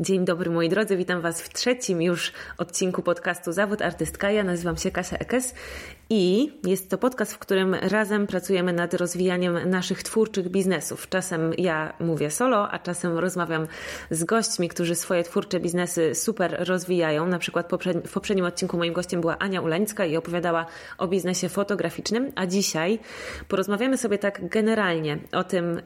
Dzień dobry moi drodzy, witam Was w trzecim już odcinku podcastu Zawód Artystka. Ja nazywam się Kasia Ekes i jest to podcast, w którym razem pracujemy nad rozwijaniem naszych twórczych biznesów. Czasem ja mówię solo, a czasem rozmawiam z gośćmi, którzy swoje twórcze biznesy super rozwijają. Na przykład w poprzednim odcinku moim gościem była Ania Ulańska i opowiadała o biznesie fotograficznym, a dzisiaj porozmawiamy sobie tak generalnie o tym,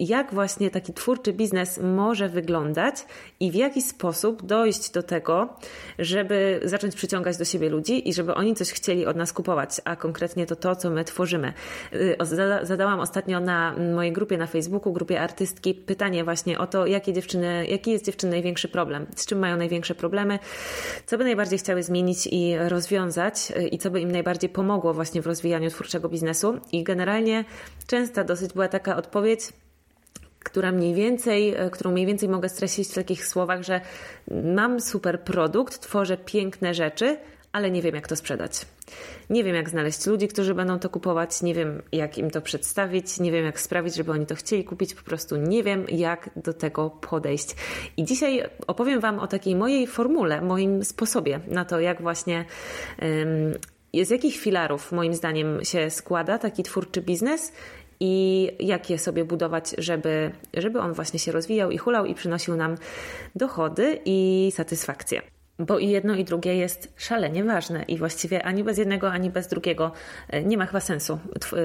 jak właśnie taki twórczy biznes może wyglądać i w jaki sposób dojść do tego, żeby zacząć przyciągać do siebie ludzi i żeby oni coś chcieli od nas kupować, a konkretnie to to, co my tworzymy. Y, zadałam ostatnio na mojej grupie na Facebooku, grupie artystki, pytanie właśnie o to, jakie dziewczyny, jaki jest dziewczyn największy problem, z czym mają największe problemy, co by najbardziej chciały zmienić i rozwiązać y, i co by im najbardziej pomogło właśnie w rozwijaniu twórczego biznesu. I generalnie częsta dosyć była taka odpowiedź, która mniej więcej, e, którą mniej więcej mogę streścić w takich słowach, że mam super produkt, tworzę piękne rzeczy, ale nie wiem, jak to sprzedać. Nie wiem, jak znaleźć ludzi, którzy będą to kupować, nie wiem, jak im to przedstawić, nie wiem, jak sprawić, żeby oni to chcieli kupić, po prostu nie wiem, jak do tego podejść. I dzisiaj opowiem Wam o takiej mojej formule, moim sposobie na to, jak właśnie. z jakich filarów, moim zdaniem, się składa taki twórczy biznes i jak je sobie budować, żeby, żeby on właśnie się rozwijał i hulał i przynosił nam dochody i satysfakcję bo i jedno i drugie jest szalenie ważne i właściwie ani bez jednego, ani bez drugiego e, nie ma chyba sensu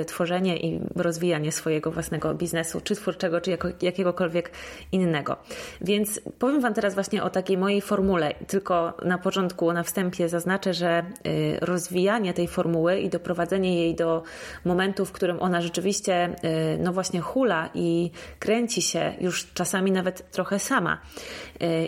tworzenie i rozwijanie swojego własnego biznesu, czy twórczego, czy jakiegokolwiek innego. Więc powiem Wam teraz właśnie o takiej mojej formule, tylko na początku, na wstępie zaznaczę, że e, rozwijanie tej formuły i doprowadzenie jej do momentu, w którym ona rzeczywiście e, no właśnie hula i kręci się już czasami nawet trochę sama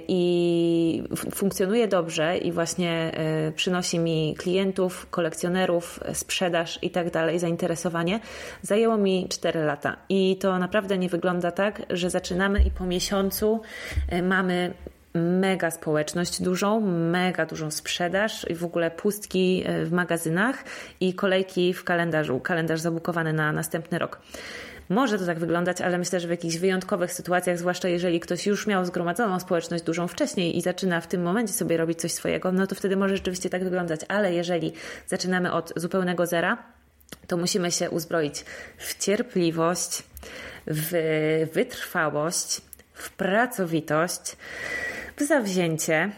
i funkcjonuje dobrze i właśnie e, przynosi mi klientów, kolekcjonerów, sprzedaż i tak dalej, zainteresowanie, zajęło mi 4 lata. I to naprawdę nie wygląda tak, że zaczynamy i po miesiącu e, mamy mega społeczność dużą, mega dużą sprzedaż i w ogóle pustki e, w magazynach i kolejki w kalendarzu, kalendarz zabukowany na następny rok. Może to tak wyglądać, ale myślę, że w jakichś wyjątkowych sytuacjach, zwłaszcza jeżeli ktoś już miał zgromadzoną społeczność dużą wcześniej i zaczyna w tym momencie sobie robić coś swojego, no to wtedy może rzeczywiście tak wyglądać. Ale jeżeli zaczynamy od zupełnego zera, to musimy się uzbroić w cierpliwość, w wytrwałość, w pracowitość, w zawzięcie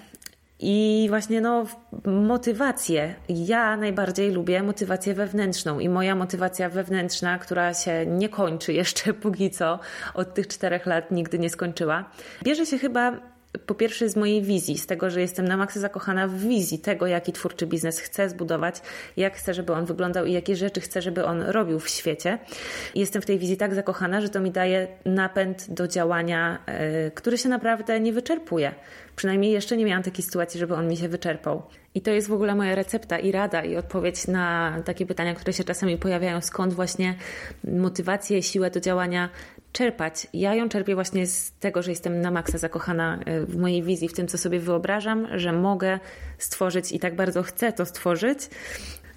i właśnie no, motywację. Ja najbardziej lubię motywację wewnętrzną i moja motywacja wewnętrzna, która się nie kończy jeszcze póki co, od tych czterech lat nigdy nie skończyła, bierze się chyba po pierwsze z mojej wizji, z tego, że jestem na maksa zakochana w wizji tego, jaki twórczy biznes chcę zbudować, jak chcę, żeby on wyglądał i jakie rzeczy chcę, żeby on robił w świecie. jestem w tej wizji tak zakochana, że to mi daje napęd do działania, yy, który się naprawdę nie wyczerpuje. Przynajmniej jeszcze nie miałam takiej sytuacji, żeby on mi się wyczerpał. I to jest w ogóle moja recepta i rada i odpowiedź na takie pytania, które się czasami pojawiają, skąd właśnie motywację, siłę do działania czerpać. Ja ją czerpię właśnie z tego, że jestem na maksa zakochana e, w mojej wizji, w tym, co sobie wyobrażam, że mogę stworzyć i tak bardzo chcę to stworzyć,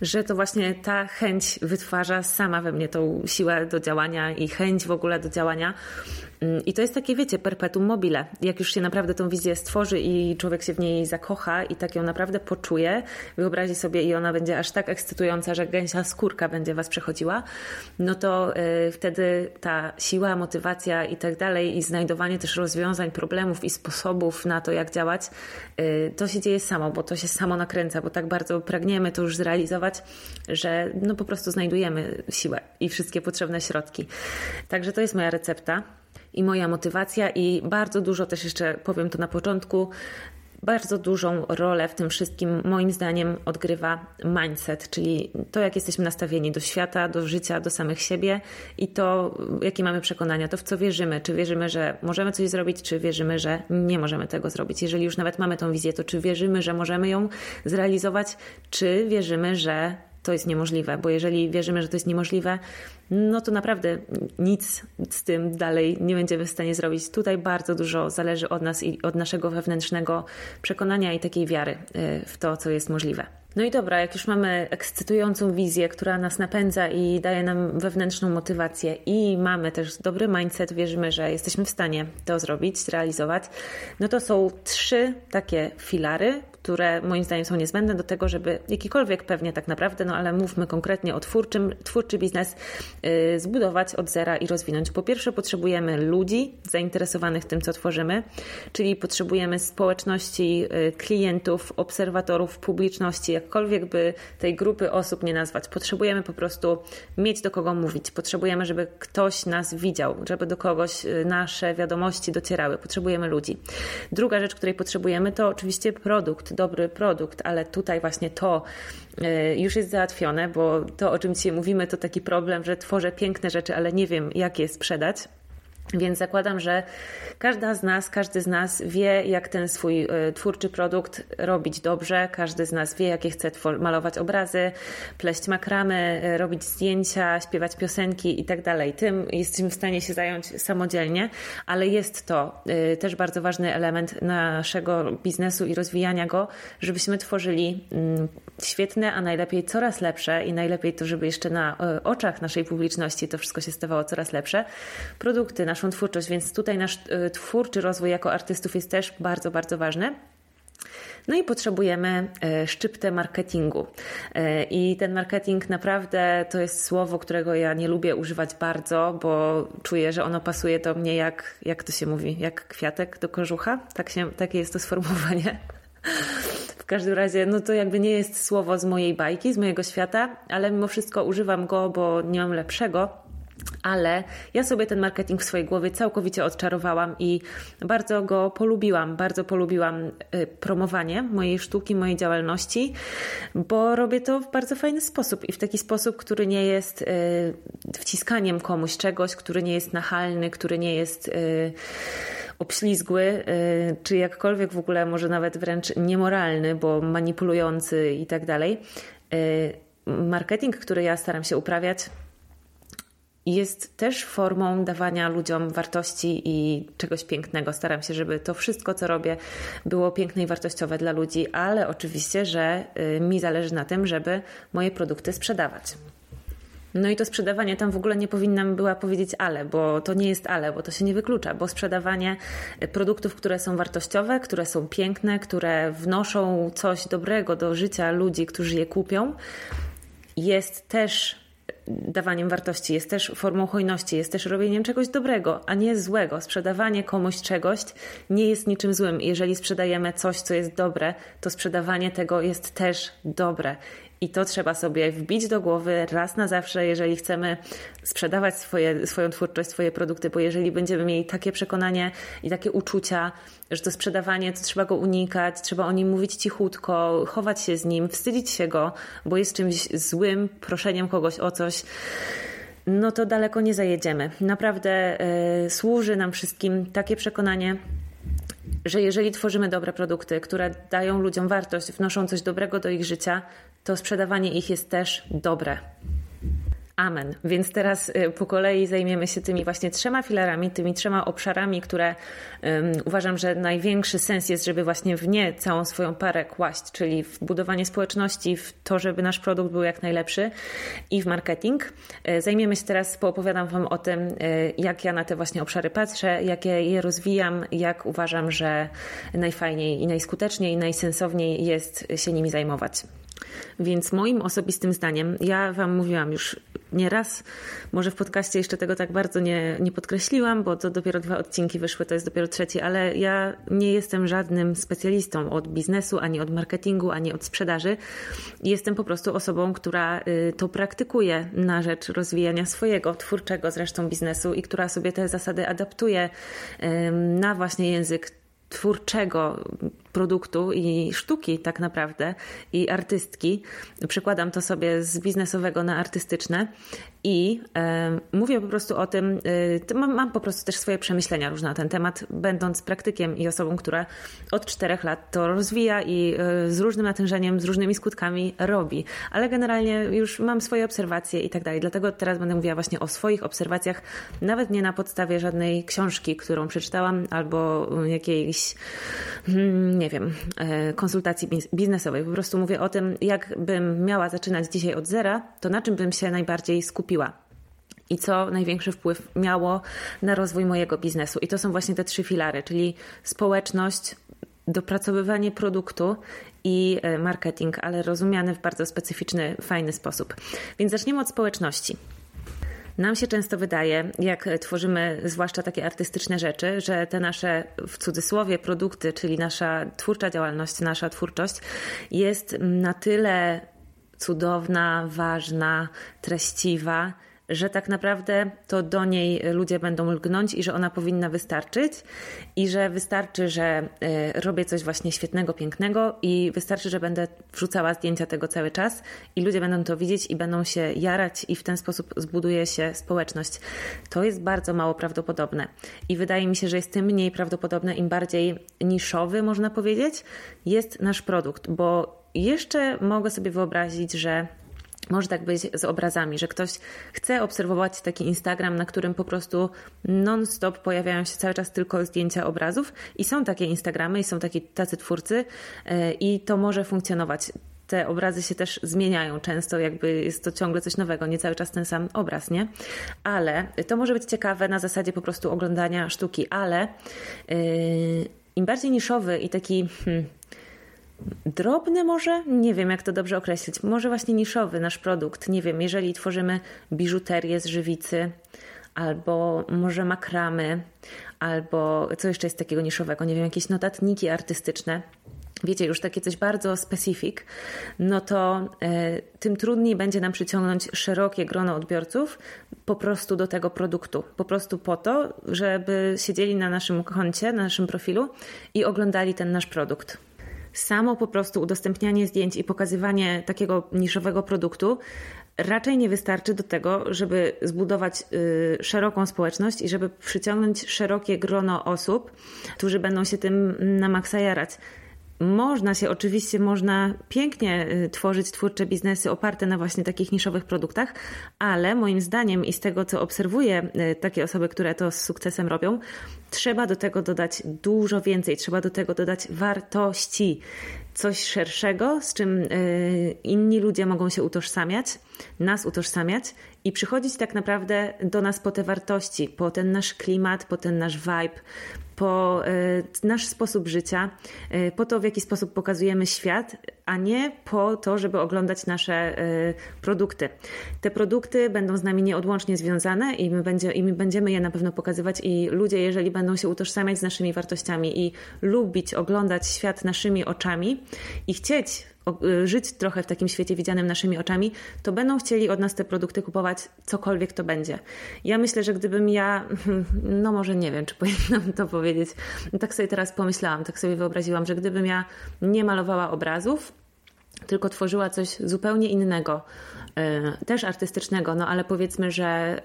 że to właśnie ta chęć wytwarza sama we mnie tą siłę do działania i chęć w ogóle do działania. Mm, I to jest takie, wiecie, perpetuum mobile. Jak już się naprawdę tą wizję stworzy i człowiek się w niej zakocha i tak ją naprawdę poczuje, wyobrazi sobie i ona będzie aż tak ekscytująca, że gęsia skórka będzie was przechodziła, no to y, wtedy ta siła, motywacja i tak dalej i znajdowanie też rozwiązań, problemów i sposobów na to, jak działać, y, to się dzieje samo, bo to się samo nakręca, bo tak bardzo pragniemy to już zrealizować, że no po prostu znajdujemy siłę i wszystkie potrzebne środki. Także to jest moja recepta i moja motywacja, i bardzo dużo też jeszcze powiem to na początku. Bardzo dużą rolę w tym wszystkim, moim zdaniem, odgrywa mindset, czyli to, jak jesteśmy nastawieni do świata, do życia, do samych siebie i to, jakie mamy przekonania, to w co wierzymy. Czy wierzymy, że możemy coś zrobić, czy wierzymy, że nie możemy tego zrobić. Jeżeli już nawet mamy tą wizję, to czy wierzymy, że możemy ją zrealizować, czy wierzymy, że to jest niemożliwe, bo jeżeli wierzymy, że to jest niemożliwe, no to naprawdę nic z tym dalej nie będziemy w stanie zrobić. Tutaj bardzo dużo zależy od nas i od naszego wewnętrznego przekonania i takiej wiary y, w to, co jest możliwe. No i dobra, jak już mamy ekscytującą wizję, która nas napędza i daje nam wewnętrzną motywację i mamy też dobry mindset, wierzymy, że jesteśmy w stanie to zrobić, zrealizować, no to są trzy takie filary, które moim zdaniem są niezbędne do tego, żeby jakikolwiek pewnie tak naprawdę, no ale mówmy konkretnie o twórczym, twórczy biznes yy, zbudować od zera i rozwinąć. Po pierwsze potrzebujemy ludzi zainteresowanych tym, co tworzymy, czyli potrzebujemy społeczności, yy, klientów, obserwatorów, publiczności, jakkolwiek by tej grupy osób nie nazwać. Potrzebujemy po prostu mieć do kogo mówić. Potrzebujemy, żeby ktoś nas widział, żeby do kogoś y, nasze wiadomości docierały. Potrzebujemy ludzi. Druga rzecz, której potrzebujemy, to oczywiście produkt dobry produkt, ale tutaj właśnie to e, już jest załatwione, bo to, o czym dzisiaj mówimy, to taki problem, że tworzę piękne rzeczy, ale nie wiem, jak je sprzedać. Więc zakładam, że każda z nas, każdy z nas wie, jak ten swój e, twórczy produkt robić dobrze. Każdy z nas wie, jakie chce malować obrazy, pleść makramy, e, robić zdjęcia, śpiewać piosenki i tak. Tym jesteśmy w stanie się zająć samodzielnie, ale jest to e, też bardzo ważny element naszego biznesu i rozwijania go, żebyśmy tworzyli mm, świetne, a najlepiej coraz lepsze i najlepiej to, żeby jeszcze na oczach naszej publiczności to wszystko się stawało coraz lepsze. Produkty, naszą twórczość, więc tutaj nasz y, twórczy rozwój jako artystów jest też bardzo, bardzo ważny. No i potrzebujemy y, szczyptę marketingu. Y, I ten marketing naprawdę to jest słowo, którego ja nie lubię używać bardzo, bo czuję, że ono pasuje do mnie jak, jak to się mówi, jak kwiatek do kożucha. Tak się, takie jest to sformułowanie. W każdym razie, no to jakby nie jest słowo z mojej bajki, z mojego świata, ale mimo wszystko używam go, bo nie mam lepszego. Ale ja sobie ten marketing w swojej głowie całkowicie odczarowałam i bardzo go polubiłam. Bardzo polubiłam y, promowanie mojej sztuki, mojej działalności, bo robię to w bardzo fajny sposób i w taki sposób, który nie jest y, wciskaniem komuś czegoś, który nie jest nachalny, który nie jest y, obślizgły, czy jakkolwiek w ogóle może nawet wręcz niemoralny, bo manipulujący i tak dalej. Marketing, który ja staram się uprawiać, jest też formą dawania ludziom wartości i czegoś pięknego. Staram się, żeby to wszystko, co robię, było piękne i wartościowe dla ludzi, ale oczywiście, że y, mi zależy na tym, żeby moje produkty sprzedawać. No i to sprzedawanie, tam w ogóle nie powinnam była powiedzieć ale, bo to nie jest ale, bo to się nie wyklucza, bo sprzedawanie y, produktów, które są wartościowe, które są piękne, które wnoszą coś dobrego do życia ludzi, którzy je kupią, jest też dawaniem wartości, jest też formą hojności, jest też robieniem czegoś dobrego, a nie złego. Sprzedawanie komuś czegoś nie jest niczym złym. Jeżeli sprzedajemy coś, co jest dobre, to sprzedawanie tego jest też dobre. I to trzeba sobie wbić do głowy raz na zawsze, jeżeli chcemy sprzedawać swoje, swoją twórczość, swoje produkty, bo jeżeli będziemy mieli takie przekonanie i takie uczucia, że to sprzedawanie to trzeba go unikać, trzeba o nim mówić cichutko, chować się z nim, wstydzić się go, bo jest czymś złym, proszeniem kogoś o coś no to daleko nie zajedziemy. Naprawdę y, służy nam wszystkim takie przekonanie, że jeżeli tworzymy dobre produkty, które dają ludziom wartość, wnoszą coś dobrego do ich życia, to sprzedawanie ich jest też dobre. Amen. Więc teraz y, po kolei zajmiemy się tymi właśnie trzema filarami, tymi trzema obszarami, które um, uważam, że największy sens jest, żeby właśnie w nie całą swoją parę kłaść, czyli w budowanie społeczności, w to, żeby nasz produkt był jak najlepszy i w marketing. Y, zajmiemy się teraz, poopowiadam Wam o tym, y, jak ja na te właśnie obszary patrzę, jak je, je rozwijam, jak uważam, że najfajniej i najskuteczniej i najsensowniej jest się nimi zajmować. Więc moim osobistym zdaniem, ja Wam mówiłam już nieraz, może w podcaście jeszcze tego tak bardzo nie, nie podkreśliłam, bo to dopiero dwa odcinki wyszły, to jest dopiero trzeci, ale ja nie jestem żadnym specjalistą od biznesu, ani od marketingu, ani od sprzedaży. Jestem po prostu osobą, która y, to praktykuje na rzecz rozwijania swojego twórczego zresztą biznesu i która sobie te zasady adaptuje na właśnie język twórczego produktu i sztuki tak naprawdę i artystki. Przekładam to sobie z biznesowego na artystyczne I mówię po prostu o tym, e, mam, mam, po prostu też swoje przemyślenia różne na ten temat, będąc praktykiem i osobą, która od czterech lat to rozwija i e, z różnym natężeniem, z różnymi skutkami robi. Ale generalnie już mam swoje obserwacje i tak dalej. Dlatego teraz będę mówiła właśnie o swoich obserwacjach, nawet nie na podstawie żadnej książki, którą przeczytałam, albo jakiejś, hmm, nie wiem, e, konsultacji biznesowej. Po prostu mówię o tym, jakbym miała zaczynać dzisiaj od zera, to na czym bym się najbardziej skupiła i co największy wpływ miało na rozwój mojego biznesu. I to są właśnie te trzy filary, czyli społeczność, dopracowywanie produktu i e, marketing, ale rozumiany w bardzo specyficzny, fajny sposób. Więc zaczniemy od społeczności. Nam się często wydaje, jak tworzymy zwłaszcza takie artystyczne rzeczy, że te nasze w cudzysłowie produkty, czyli nasza twórcza działalność, nasza twórczość jest na tyle cudowna, ważna, treściwa, że tak naprawdę to do niej ludzie będą lgnąć i że ona powinna wystarczyć i że wystarczy, że e, robię coś właśnie świetnego, pięknego i wystarczy, że będę wrzucała zdjęcia tego cały czas i ludzie będą to widzieć i będą się jarać i w ten sposób zbuduje się społeczność. To jest bardzo mało prawdopodobne i wydaje mi się, że jest tym mniej prawdopodobne, im bardziej niszowy, można powiedzieć, jest nasz produkt, bo jeszcze mogę sobie wyobrazić, że może tak być z obrazami, że ktoś chce obserwować taki Instagram, na którym po prostu non-stop pojawiają się cały czas tylko zdjęcia obrazów i są takie Instagramy i są takie tacy twórcy e, i to może funkcjonować. Te obrazy się też zmieniają często, jakby jest to ciągle coś nowego, nie cały czas ten sam obraz, nie? Ale to może być ciekawe na zasadzie po prostu oglądania sztuki, ale yy, im bardziej niszowy i taki hmm, drobny może? Nie wiem, jak to dobrze określić. Może właśnie niszowy nasz produkt. Nie wiem, jeżeli tworzymy biżuterię z żywicy, albo może makramy, albo co jeszcze jest takiego niszowego? Nie wiem, jakieś notatniki artystyczne. Wiecie, już takie coś bardzo specyfik, no to e, tym trudniej będzie nam przyciągnąć szerokie grono odbiorców po prostu do tego produktu. Po prostu po to, żeby siedzieli na naszym koncie, na naszym profilu i oglądali ten nasz produkt samo po prostu udostępnianie zdjęć i pokazywanie takiego niszowego produktu raczej nie wystarczy do tego, żeby zbudować y, szeroką społeczność i żeby przyciągnąć szerokie grono osób, którzy będą się tym na maksa jarać. Można się oczywiście, można pięknie y, tworzyć twórcze biznesy oparte na właśnie takich niszowych produktach, ale moim zdaniem i z tego, co obserwuję y, takie osoby, które to z sukcesem robią, trzeba do tego dodać dużo więcej, trzeba do tego dodać wartości, coś szerszego, z czym y, inni ludzie mogą się utożsamiać, nas utożsamiać i przychodzić tak naprawdę do nas po te wartości, po ten nasz klimat, po ten nasz vibe, po e, nasz sposób życia, e, po to, w jaki sposób pokazujemy świat, a nie po to, żeby oglądać nasze e, produkty. Te produkty będą z nami nieodłącznie związane i my, będzie, i my będziemy je na pewno pokazywać i ludzie, jeżeli będą się utożsamiać z naszymi wartościami i lubić oglądać świat naszymi oczami i chcieć Y, żyć trochę w takim świecie widzianym naszymi oczami, to będą chcieli od nas te produkty kupować, cokolwiek to będzie. Ja myślę, że gdybym ja, no może nie wiem, czy powinnam to powiedzieć, tak sobie teraz pomyślałam, tak sobie wyobraziłam, że gdybym ja nie malowała obrazów, tylko tworzyła coś zupełnie innego, y, też artystycznego, no ale powiedzmy, że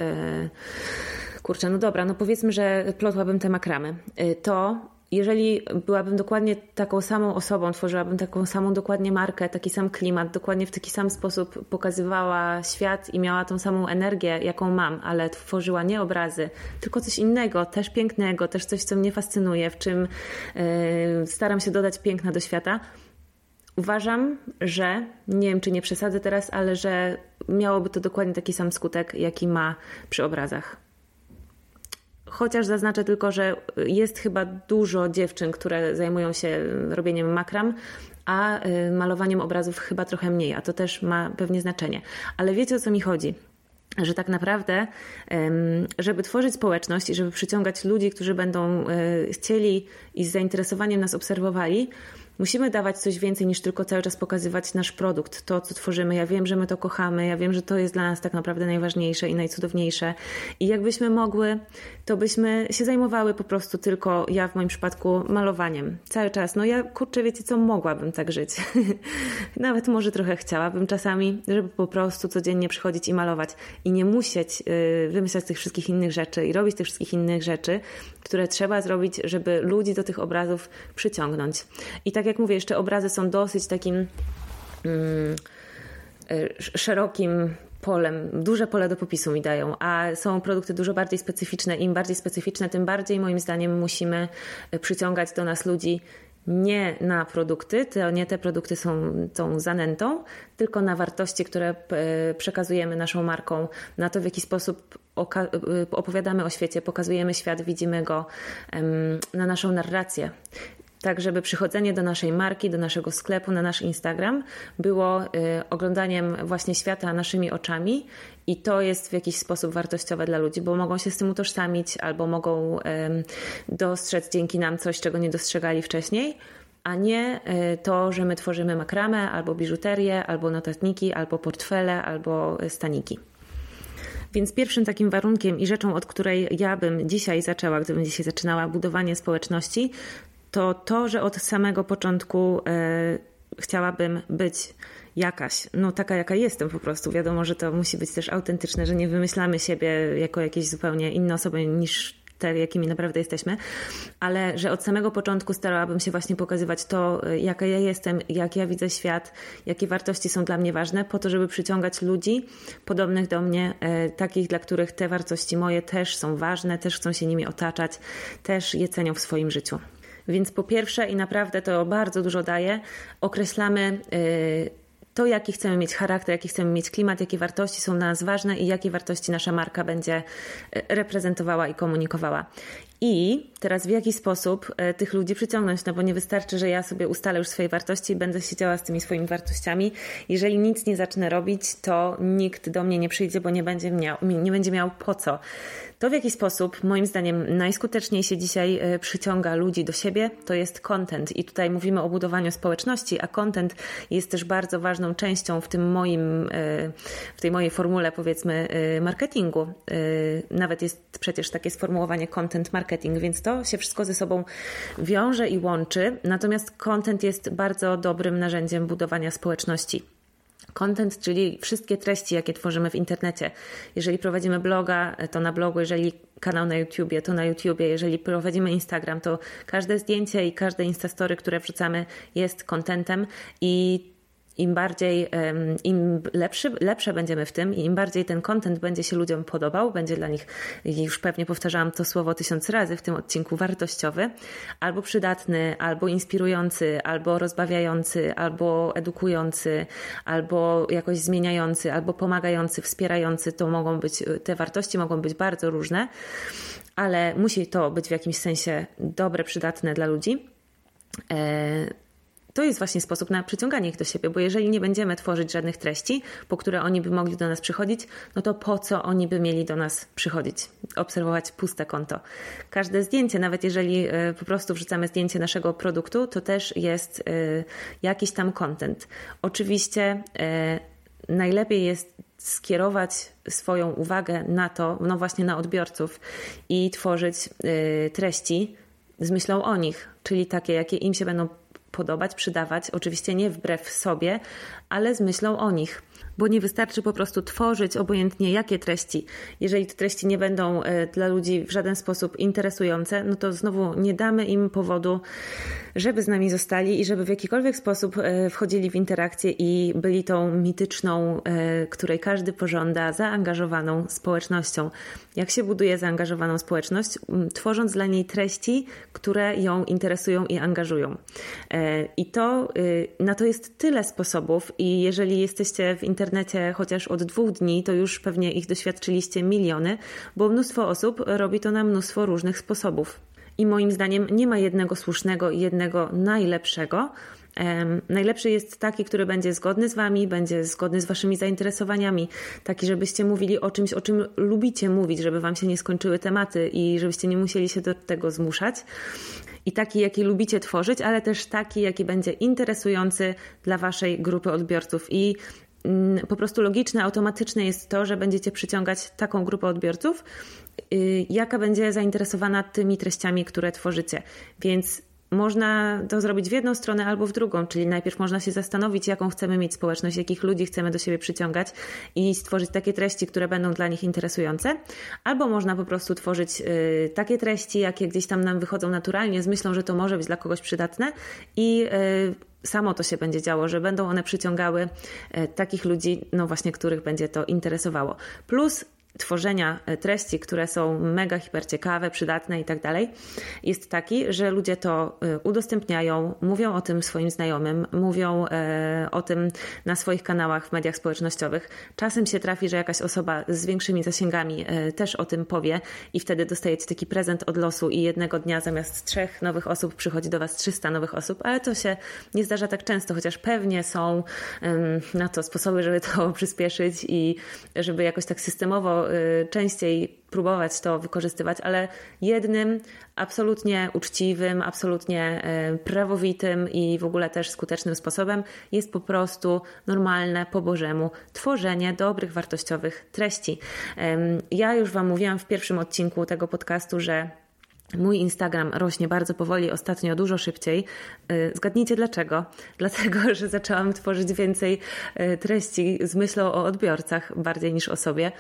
y, kurczę, no dobra, no powiedzmy, że plotłabym te makramy, to jeżeli byłabym dokładnie taką samą osobą, tworzyłabym taką samą dokładnie markę, taki sam klimat, dokładnie w taki sam sposób pokazywała świat i miała tą samą energię, jaką mam, ale tworzyła nie obrazy, tylko coś innego, też pięknego, też coś, co mnie fascynuje, w czym yy, staram się dodać piękna do świata. Uważam, że nie wiem, czy nie przesadzę teraz, ale że miałoby to dokładnie taki sam skutek, jaki ma przy obrazach. Chociaż zaznaczę tylko, że jest chyba dużo dziewczyn, które zajmują się robieniem makram, a y, malowaniem obrazów chyba trochę mniej, a to też ma pewnie znaczenie. Ale wiecie o co mi chodzi? że tak naprawdę, żeby tworzyć społeczność i żeby przyciągać ludzi, którzy będą y, chcieli i z zainteresowaniem nas obserwowali, musimy dawać coś więcej niż tylko cały czas pokazywać nasz produkt, to co tworzymy. Ja wiem, że my to kochamy, ja wiem, że to jest dla nas tak naprawdę najważniejsze i najcudowniejsze. I jakbyśmy mogły, to byśmy się zajmowały po prostu tylko, ja w moim przypadku, malowaniem. Cały czas. No ja, kurczę, wiecie co, mogłabym tak żyć. Nawet może trochę chciałabym czasami, żeby po prostu codziennie przychodzić i malować. i nie musieć y, wymyślać tych wszystkich innych rzeczy i robić tych wszystkich innych rzeczy, które trzeba zrobić, żeby ludzi do tych obrazów przyciągnąć. I tak jak mówię, jeszcze obrazy są dosyć takim. Mm, y, szerokim polem, duże pole do popisu mi dają, a są produkty dużo bardziej specyficzne. Im bardziej specyficzne, tym bardziej moim zdaniem musimy przyciągać do nas ludzi nie na produkty, to nie te produkty są tą zanętą, tylko na wartości, które e, przekazujemy naszą marką, na to w jaki sposób e, opowiadamy o świecie, pokazujemy świat, widzimy go, na naszą narrację tak żeby przychodzenie do naszej marki, do naszego sklepu, na nasz Instagram było y, oglądaniem właśnie świata naszymi oczami i to jest w jakiś sposób wartościowe dla ludzi, bo mogą się z tym utożsamić albo mogą dostrzec dzięki nam coś, czego nie dostrzegali wcześniej a nie y, to, że my tworzymy makramę, albo biżuterię, albo notatniki, albo portfele, albo staniki. Więc pierwszym takim warunkiem i rzeczą, od której ja bym dzisiaj zaczęła, gdybym dzisiaj zaczynała budowanie społeczności, to to, że od samego początku e, chciałabym być jakaś, no taka jaka jestem po prostu. Wiadomo, że to musi być też autentyczne, że nie wymyślamy siebie jako jakieś zupełnie inne osoby niż te, jakimi naprawdę jesteśmy, ale że od samego początku starałabym się właśnie pokazywać to, e, jaka ja jestem, jak ja widzę świat, jakie wartości są dla mnie ważne, po to, żeby przyciągać ludzi podobnych do mnie, e, takich, dla których te wartości moje też są ważne, też chcą się nimi otaczać, też je cenią w swoim życiu. Więc po pierwsze, i naprawdę to bardzo dużo daje, określamy y, to, jaki chcemy mieć charakter, jaki chcemy mieć klimat, jakie wartości są dla nas ważne i jakie wartości nasza marka będzie y, reprezentowała i komunikowała. I teraz w jaki sposób y, tych ludzi przyciągnąć? No bo nie wystarczy, że ja sobie ustalę już swoje wartości i będę siedziała z tymi swoimi wartościami. Jeżeli nic nie zacznę robić, to nikt do mnie nie przyjdzie, bo nie będzie miał, nie będzie miał po co. To w jaki sposób, moim zdaniem, najskuteczniej się dzisiaj e, przyciąga ludzi do siebie, to jest content. I tutaj mówimy o budowaniu społeczności, a content jest też bardzo ważną częścią w tym moim, e, w tej mojej formule, powiedzmy, e, marketingu. Nawet jest przecież takie sformułowanie content marketing, więc to się wszystko ze sobą wiąże i łączy. Natomiast content jest bardzo dobrym narzędziem budowania społeczności. Content, czyli wszystkie treści, jakie tworzymy w internecie. Jeżeli prowadzimy bloga, to na blogu, jeżeli kanał na YouTubie, to na YouTubie, jeżeli prowadzimy Instagram, to każde zdjęcie i każde Instastory, które wrzucamy jest contentem i im bardziej, im lepszy, lepsze będziemy w tym i im bardziej ten content będzie się ludziom podobał, będzie dla nich, już pewnie powtarzałam to słowo tysiąc razy w tym odcinku, wartościowy, albo przydatny, albo inspirujący, albo rozbawiający, albo edukujący, albo jakoś zmieniający, albo pomagający, wspierający, to mogą być, te wartości mogą być bardzo różne, ale musi to być w jakimś sensie dobre, przydatne dla ludzi. To jest właśnie sposób na przyciąganie ich do siebie, bo jeżeli nie będziemy tworzyć żadnych treści, po które oni by mogli do nas przychodzić, no to po co oni by mieli do nas przychodzić? Obserwować puste konto. Każde zdjęcie, nawet jeżeli e, po prostu wrzucamy zdjęcie naszego produktu, to też jest e, jakiś tam content. Oczywiście e, najlepiej jest skierować swoją uwagę na to, no właśnie na odbiorców i tworzyć treści z myślą o nich, czyli takie, jakie im się będą podobać, przydawać, oczywiście nie wbrew sobie, ale z myślą o nich bo nie wystarczy po prostu tworzyć obojętnie jakie treści. Jeżeli te treści nie będą e, dla ludzi w żaden sposób interesujące, no to znowu nie damy im powodu, żeby z nami zostali i żeby w jakikolwiek sposób e, wchodzili w interakcję i byli tą mityczną, e, której każdy pożąda, zaangażowaną społecznością. Jak się buduje zaangażowaną społeczność? Tworząc dla niej treści, które ją interesują i angażują. I to, na to jest tyle sposobów i jeżeli jesteście w internecie, chociaż od dwóch dni, to już pewnie ich doświadczyliście miliony, bo mnóstwo osób robi to na mnóstwo różnych sposobów. I moim zdaniem nie ma jednego słusznego i jednego najlepszego. Najlepszy jest taki, który będzie zgodny z Wami, będzie zgodny z Waszymi zainteresowaniami, taki, żebyście mówili o czymś, o czym lubicie mówić, żeby Wam się nie skończyły tematy i żebyście nie musieli się do tego zmuszać. I taki, jaki lubicie tworzyć, ale też taki, jaki będzie interesujący dla Waszej grupy odbiorców. I Mm, po prostu logiczne, automatyczne jest to, że będziecie przyciągać taką grupę odbiorców, y, jaka będzie zainteresowana tymi treściami, które tworzycie. Więc można to zrobić w jedną stronę albo w drugą, czyli najpierw można się zastanowić, jaką chcemy mieć społeczność, jakich ludzi chcemy do siebie przyciągać i stworzyć takie treści, które będą dla nich interesujące, albo można po prostu tworzyć y, takie treści, jakie gdzieś tam nam wychodzą naturalnie, z myślą, że to może być dla kogoś przydatne i y, samo to się będzie działo, że będą one przyciągały y, takich ludzi, no właśnie, których będzie to interesowało. Plus tworzenia e, treści, które są mega hiper ciekawe, przydatne i tak dalej, jest taki, że ludzie to e, udostępniają, mówią o tym swoim znajomym, mówią e, o tym na swoich kanałach w mediach społecznościowych. Czasem się trafi, że jakaś osoba z większymi zasięgami też o tym powie i wtedy dostajecie taki prezent od losu i jednego dnia zamiast trzech nowych osób przychodzi do Was 300 nowych osób, ale to się nie zdarza tak często, chociaż pewnie są na to sposoby, żeby to przyspieszyć i żeby jakoś tak systemowo częściej próbować to wykorzystywać, ale jednym absolutnie uczciwym, absolutnie y, prawowitym i w ogóle też skutecznym sposobem jest po prostu normalne po Bożemu tworzenie dobrych, wartościowych treści. Ja już Wam mówiłam w pierwszym odcinku tego podcastu, że Mój Instagram rośnie bardzo powoli, ostatnio dużo szybciej. Y, zgadnijcie dlaczego? Dlatego, że zaczęłam tworzyć więcej y, treści z myślą o odbiorcach bardziej niż o sobie.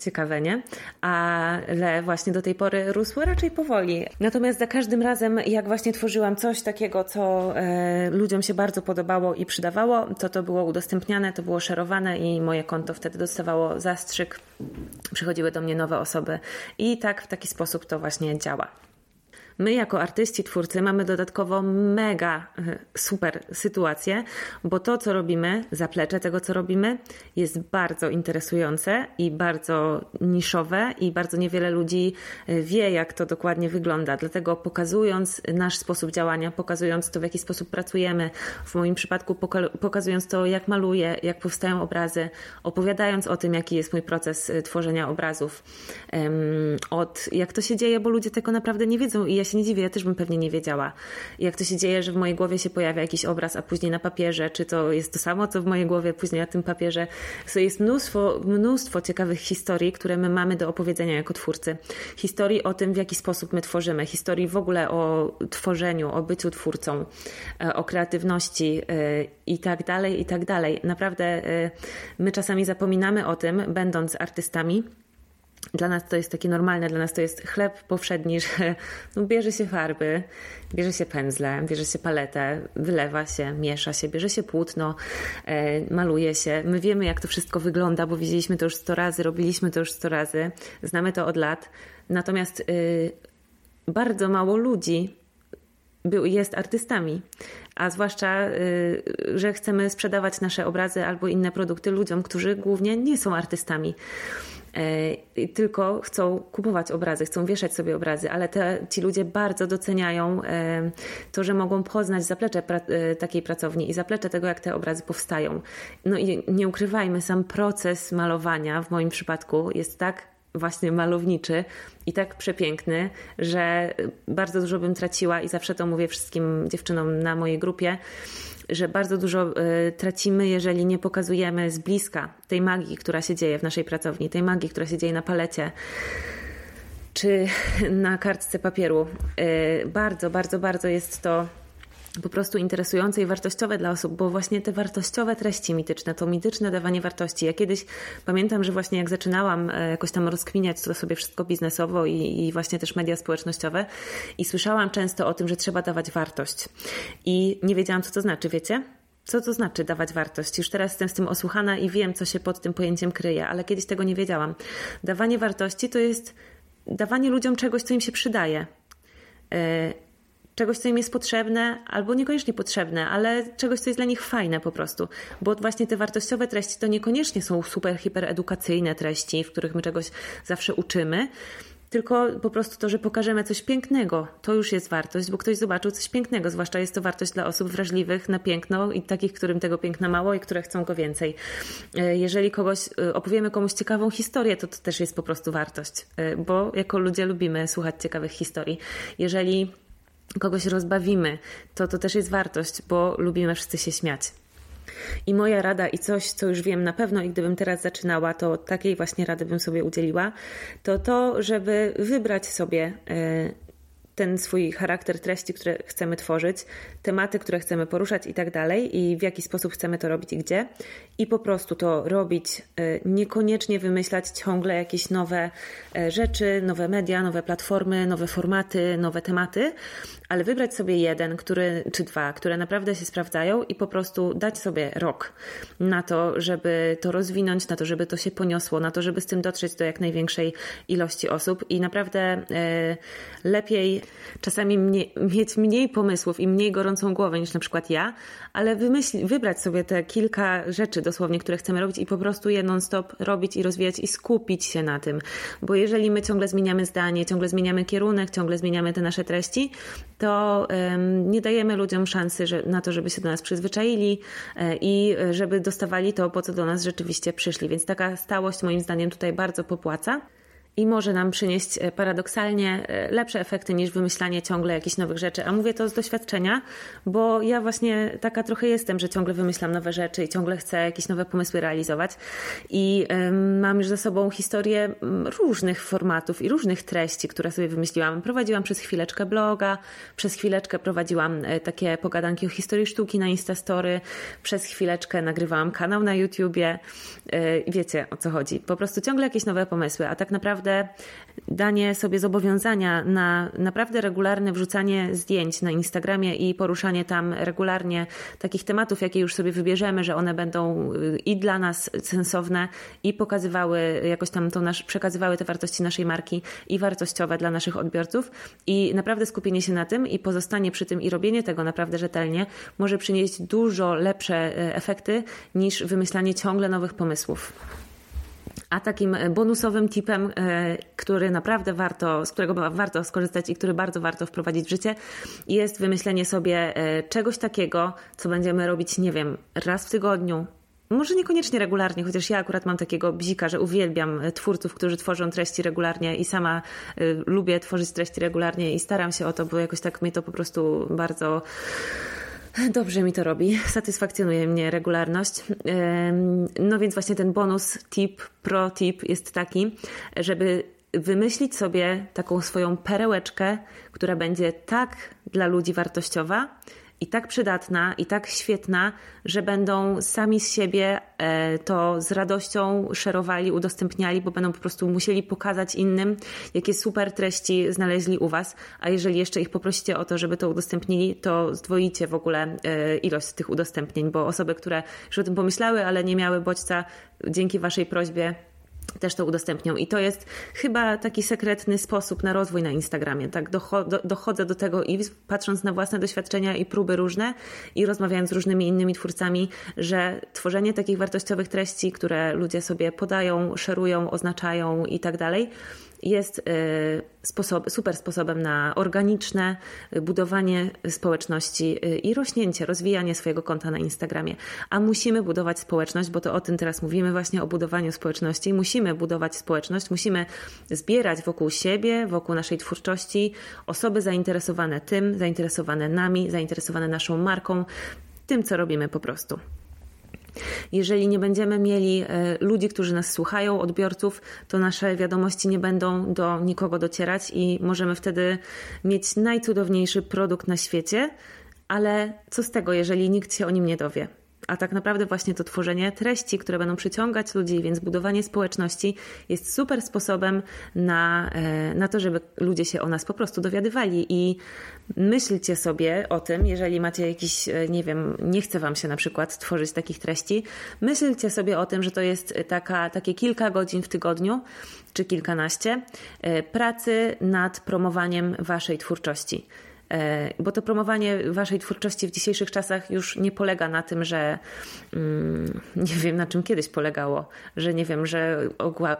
Ciekawe, nie? Ale właśnie do tej pory rósło raczej powoli. Natomiast za każdym razem, jak właśnie tworzyłam coś takiego, co e, ludziom się bardzo podobało i przydawało, to to było udostępniane, to było szerowane i moje konto wtedy dostawało zastrzyk. Przychodziły do mnie nowe osoby i tak w taki sposób to właśnie działa. My, jako artyści, twórcy, mamy dodatkowo mega e, super sytuację, bo to, co robimy, zaplecze tego, co robimy, jest bardzo interesujące i bardzo niszowe, i bardzo niewiele ludzi e, wie, jak to dokładnie wygląda. Dlatego, pokazując nasz sposób działania, pokazując to, w jaki sposób pracujemy, w moim przypadku pokazując to, jak maluję, jak powstają obrazy, opowiadając o tym, jaki jest mój proces e, tworzenia obrazów, od jak to się dzieje, bo ludzie tego naprawdę nie wiedzą i ja się nie dziwię, ja też bym pewnie nie wiedziała, jak to się dzieje, że w mojej głowie się pojawia jakiś obraz, a później na papierze, czy to jest to samo, co w mojej głowie, później na tym papierze. To jest mnóstwo, mnóstwo ciekawych historii, które my mamy do opowiedzenia jako twórcy. Historii o tym, w jaki sposób my tworzymy, historii w ogóle o tworzeniu, o byciu twórcą, e, o kreatywności e, i tak dalej, i tak dalej. Naprawdę e, my czasami zapominamy o tym, będąc artystami, dla nas to jest takie normalne, dla nas to jest chleb powszedni, że no bierze się farby, bierze się pędzle, bierze się paletę, wylewa się, miesza się, bierze się płótno, e, maluje się. My wiemy, jak to wszystko wygląda, bo widzieliśmy to już sto razy, robiliśmy to już sto razy, znamy to od lat. Natomiast y, bardzo mało ludzi był, jest artystami, a zwłaszcza, y, że chcemy sprzedawać nasze obrazy albo inne produkty ludziom, którzy głównie nie są artystami. E, tylko chcą kupować obrazy, chcą wieszać sobie obrazy, ale te, ci ludzie bardzo doceniają e, to, że mogą poznać zaplecze pra, e, takiej pracowni i zaplecze tego, jak te obrazy powstają. No i nie ukrywajmy, sam proces malowania w moim przypadku jest tak właśnie malowniczy i tak przepiękny, że bardzo dużo bym traciła i zawsze to mówię wszystkim dziewczynom na mojej grupie, że bardzo dużo y, tracimy, jeżeli nie pokazujemy z bliska tej magii, która się dzieje w naszej pracowni, tej magii, która się dzieje na palecie czy na kartce papieru. Y, bardzo, bardzo, bardzo jest to po prostu interesujące i wartościowe dla osób, bo właśnie te wartościowe treści mityczne, to mityczne dawanie wartości. Ja kiedyś pamiętam, że właśnie jak zaczynałam e, jakoś tam rozkminiać to sobie wszystko biznesowo i, i właśnie też media społecznościowe i słyszałam często o tym, że trzeba dawać wartość. I nie wiedziałam, co to znaczy, wiecie? Co to znaczy dawać wartość? Już teraz jestem z tym osłuchana i wiem, co się pod tym pojęciem kryje, ale kiedyś tego nie wiedziałam. Dawanie wartości to jest dawanie ludziom czegoś, co im się przydaje e, czegoś, co im jest potrzebne, albo niekoniecznie potrzebne, ale czegoś, co jest dla nich fajne po prostu. Bo właśnie te wartościowe treści to niekoniecznie są super, hiper edukacyjne treści, w których my czegoś zawsze uczymy, tylko po prostu to, że pokażemy coś pięknego, to już jest wartość, bo ktoś zobaczył coś pięknego, zwłaszcza jest to wartość dla osób wrażliwych na piękno i takich, którym tego piękna mało i które chcą go więcej. E, jeżeli kogoś e, opowiemy komuś ciekawą historię, to to też jest po prostu wartość, e, bo jako ludzie lubimy słuchać ciekawych historii. Jeżeli kogoś rozbawimy, to to też jest wartość, bo lubimy wszyscy się śmiać. I moja rada i coś, co już wiem na pewno i gdybym teraz zaczynała, to takiej właśnie rady bym sobie udzieliła, to to, żeby wybrać sobie e, ten swój charakter treści, które chcemy tworzyć, tematy, które chcemy poruszać i tak dalej, i w jaki sposób chcemy to robić i gdzie. I po prostu to robić, y, niekoniecznie wymyślać ciągle jakieś nowe e, rzeczy, nowe media, nowe platformy, nowe formaty, nowe tematy, ale wybrać sobie jeden, który, czy dwa, które naprawdę się sprawdzają i po prostu dać sobie rok na to, żeby to rozwinąć, na to, żeby to się poniosło, na to, żeby z tym dotrzeć do jak największej ilości osób i naprawdę e, lepiej czasami mieć mniej pomysłów i mniej gorącą głowę niż na przykład ja, ale wymyśl, wybrać sobie te kilka rzeczy dosłownie, które chcemy robić i po prostu je non-stop robić i rozwijać i skupić się na tym. Bo jeżeli my ciągle zmieniamy zdanie, ciągle zmieniamy kierunek, ciągle zmieniamy te nasze treści, to um, nie dajemy ludziom szansy że, na to, żeby się do nas przyzwyczaili e, i żeby dostawali to, po co do nas rzeczywiście przyszli. Więc taka stałość moim zdaniem tutaj bardzo popłaca i może nam przynieść e, paradoksalnie e, lepsze efekty niż wymyślanie ciągle jakichś nowych rzeczy. A mówię to z doświadczenia, bo ja właśnie taka trochę jestem, że ciągle wymyślam nowe rzeczy i ciągle chcę jakieś nowe pomysły realizować. I mam już za sobą historię różnych formatów i różnych treści, które sobie wymyśliłam. Prowadziłam przez chwileczkę bloga, przez chwileczkę prowadziłam e, takie pogadanki o historii sztuki na Instastory, przez chwileczkę nagrywałam kanał na YouTubie. Wiecie o co chodzi. Po prostu ciągle jakieś nowe pomysły, a tak naprawdę naprawdę danie sobie zobowiązania na naprawdę regularne wrzucanie zdjęć na Instagramie i poruszanie tam regularnie takich tematów, jakie już sobie wybierzemy, że one będą y, i dla nas sensowne i pokazywały jakoś tam to nasz, przekazywały te wartości naszej marki i wartościowe dla naszych odbiorców i naprawdę skupienie się na tym i pozostanie przy tym i robienie tego naprawdę rzetelnie może przynieść dużo lepsze y, efekty niż wymyślanie ciągle nowych pomysłów. A takim bonusowym tipem, e, który naprawdę warto, z którego warto skorzystać i który bardzo warto wprowadzić w życie, jest wymyślenie sobie e, czegoś takiego, co będziemy robić, nie wiem, raz w tygodniu, może niekoniecznie regularnie, chociaż ja akurat mam takiego bzika, że uwielbiam twórców, którzy tworzą treści regularnie i sama lubię tworzyć treści regularnie i staram się o to, bo jakoś tak mnie to po prostu bardzo Dobrze mi to robi, satysfakcjonuje mnie regularność. No więc właśnie ten bonus tip, pro tip jest taki, żeby wymyślić sobie taką swoją perełeczkę, która będzie tak dla ludzi wartościowa, i tak przydatna, i tak świetna, że będą sami z siebie e, to z radością szerowali, udostępniali, bo będą po prostu musieli pokazać innym, jakie super treści znaleźli u Was. A jeżeli jeszcze ich poprosicie o to, żeby to udostępnili, to zdwoicie w ogóle e, ilość tych udostępnień, bo osoby, które już o tym pomyślały, ale nie miały bodźca, dzięki Waszej prośbie też to udostępnią. I to jest chyba taki sekretny sposób na rozwój na Instagramie. Tak dochodzę do tego i patrząc na własne doświadczenia i próby różne i rozmawiając z różnymi innymi twórcami, że tworzenie takich wartościowych treści, które ludzie sobie podają, szerują, oznaczają i tak dalej, jest y, sposob, super sposobem na organiczne budowanie społeczności y, i rośnięcie, rozwijanie swojego konta na Instagramie. A musimy budować społeczność, bo to o tym teraz mówimy, właśnie o budowaniu społeczności. Musimy budować społeczność, musimy zbierać wokół siebie, wokół naszej twórczości osoby zainteresowane tym, zainteresowane nami, zainteresowane naszą marką, tym, co robimy po prostu. Jeżeli nie będziemy mieli e, ludzi, którzy nas słuchają, odbiorców, to nasze wiadomości nie będą do nikogo docierać i możemy wtedy mieć najcudowniejszy produkt na świecie, ale co z tego, jeżeli nikt się o nim nie dowie? A tak naprawdę właśnie to tworzenie treści, które będą przyciągać ludzi, więc budowanie społeczności jest super sposobem na, e, na to, żeby ludzie się o nas po prostu dowiadywali. I myślcie sobie o tym, jeżeli macie jakiś, e, nie wiem, nie chce Wam się na przykład tworzyć takich treści, myślcie sobie o tym, że to jest taka, takie kilka godzin w tygodniu, czy kilkanaście, e, pracy nad promowaniem Waszej twórczości. E, bo to promowanie waszej twórczości w dzisiejszych czasach już nie polega na tym, że mm, nie wiem na czym kiedyś polegało, że nie wiem, że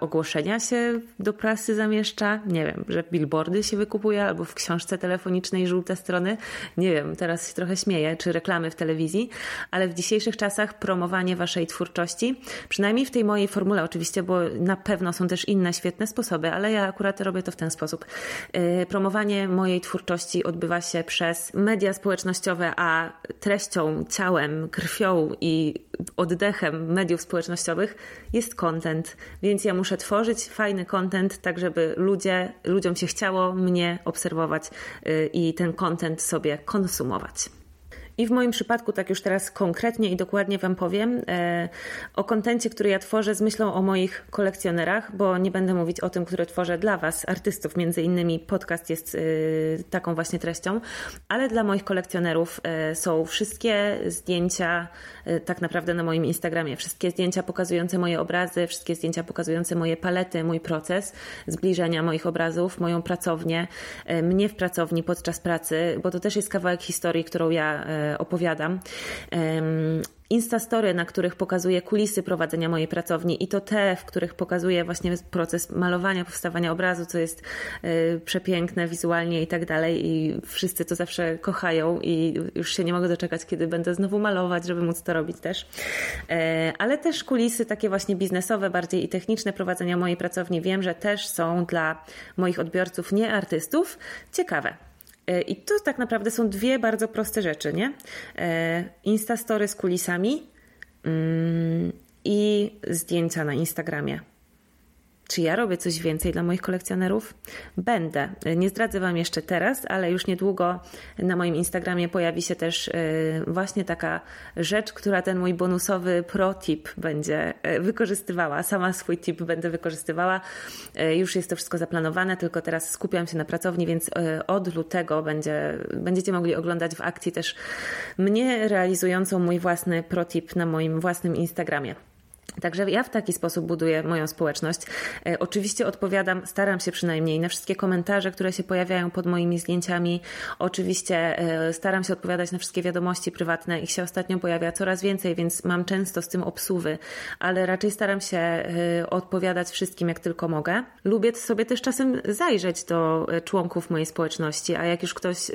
ogłoszenia się do prasy zamieszcza, nie wiem, że billboardy się wykupuje albo w książce telefonicznej żółte strony, nie wiem, teraz się trochę śmieję, czy reklamy w telewizji, ale w dzisiejszych czasach promowanie waszej twórczości, przynajmniej w tej mojej formule oczywiście, bo na pewno są też inne świetne sposoby, ale ja akurat robię to w ten sposób. E, promowanie mojej twórczości odbywa się przez media społecznościowe, a treścią, ciałem, krwią i oddechem mediów społecznościowych jest content. Więc ja muszę tworzyć fajny content, tak żeby ludzie, ludziom się chciało mnie obserwować y, i ten content sobie konsumować. I w moim przypadku, tak już teraz konkretnie i dokładnie Wam powiem e, o kontencie, który ja tworzę z myślą o moich kolekcjonerach, bo nie będę mówić o tym, który tworzę dla Was, artystów. Między innymi podcast jest e, taką właśnie treścią, ale dla moich kolekcjonerów e, są wszystkie zdjęcia, tak naprawdę na moim Instagramie, wszystkie zdjęcia pokazujące moje obrazy, wszystkie zdjęcia pokazujące moje palety, mój proces zbliżenia moich obrazów, moją pracownię, mnie w pracowni podczas pracy, bo to też jest kawałek historii, którą ja opowiadam. Instastory, na których pokazuję kulisy prowadzenia mojej pracowni i to te, w których pokazuję właśnie proces malowania, powstawania obrazu, co jest e, przepiękne wizualnie i tak dalej i wszyscy to zawsze kochają i już się nie mogę doczekać, kiedy będę znowu malować, żeby móc to robić też. E, ale też kulisy takie właśnie biznesowe, bardziej i techniczne prowadzenia mojej pracowni wiem, że też są dla moich odbiorców, nie artystów, ciekawe. E, I to tak naprawdę są dwie bardzo proste rzeczy, nie? E, Instastory z kulisami mm, i zdjęcia na Instagramie. Czy ja robię coś więcej dla moich kolekcjonerów? Będę. Nie zdradzę Wam jeszcze teraz, ale już niedługo na moim Instagramie pojawi się też e, właśnie taka rzecz, która ten mój bonusowy pro tip będzie e, wykorzystywała. Sama swój tip będę wykorzystywała. E, już jest to wszystko zaplanowane, tylko teraz skupiam się na pracowni, więc od lutego będzie, będziecie mogli oglądać w akcji też mnie realizującą mój własny pro tip na moim własnym Instagramie. Także ja w taki sposób buduję moją społeczność. E, oczywiście odpowiadam, staram się przynajmniej na wszystkie komentarze, które się pojawiają pod moimi zdjęciami. Oczywiście e, staram się odpowiadać na wszystkie wiadomości prywatne. Ich się ostatnio pojawia coraz więcej, więc mam często z tym obsuwy, ale raczej staram się e, odpowiadać wszystkim, jak tylko mogę. Lubię sobie też czasem zajrzeć do członków mojej społeczności, a jak już ktoś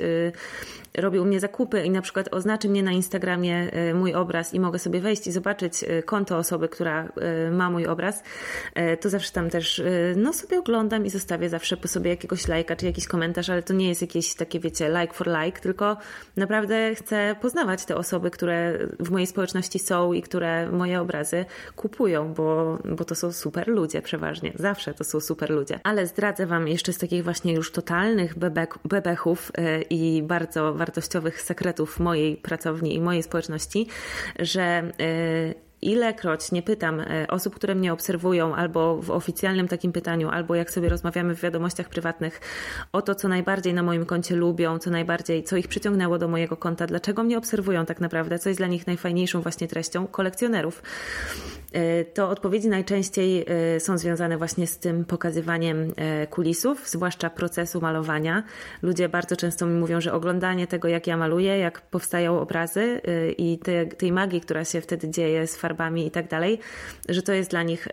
robi u mnie zakupy i na przykład oznaczy mnie na Instagramie mój obraz i mogę sobie wejść i zobaczyć konto osoby, która e, ma mój obraz, e, to zawsze tam też e, no sobie oglądam i zostawię zawsze po sobie jakiegoś lajka czy jakiś komentarz, ale to nie jest jakieś takie, wiecie, like for like, tylko naprawdę chcę poznawać te osoby, które w mojej społeczności są i które moje obrazy kupują, bo, bo to są super ludzie przeważnie. Zawsze to są super ludzie. Ale zdradzę Wam jeszcze z takich właśnie już totalnych bebek, bebechów i bardzo wartościowych sekretów mojej pracowni i mojej społeczności, że ilekroć nie pytam e, osób, które mnie obserwują, albo w oficjalnym takim pytaniu, albo jak sobie rozmawiamy w wiadomościach prywatnych o to, co najbardziej na moim koncie lubią, co najbardziej, co ich przyciągnęło do mojego konta, dlaczego mnie obserwują tak naprawdę, co jest dla nich najfajniejszą właśnie treścią kolekcjonerów, e, to odpowiedzi najczęściej e, są związane właśnie z tym pokazywaniem kulisów, zwłaszcza procesu malowania. Ludzie bardzo często mi mówią, że oglądanie tego, jak ja maluję, jak powstają obrazy i te, tej magii, która się wtedy dzieje z farbami i tak dalej, że to jest dla nich e,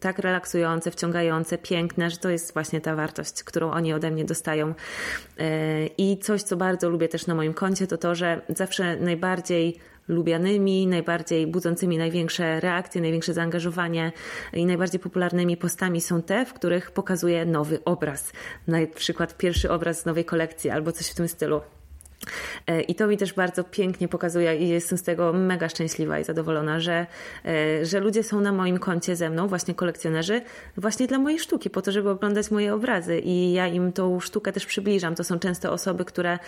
tak relaksujące, wciągające, piękne, że to jest właśnie ta wartość, którą oni ode mnie dostają. E, I coś, co bardzo lubię też na moim koncie, to to, że zawsze najbardziej lubianymi, najbardziej budzącymi największe reakcje, największe zaangażowanie i najbardziej popularnymi postami są te, w których pokazuję nowy obraz. Na przykład pierwszy obraz z nowej kolekcji albo coś w tym stylu. E, I to mi też bardzo pięknie pokazuje i jestem z tego mega szczęśliwa i zadowolona, że, e, że ludzie są na moim koncie ze mną, właśnie kolekcjonerzy, właśnie dla mojej sztuki, po to, żeby oglądać moje obrazy. I ja im tą sztukę też przybliżam. To są często osoby, które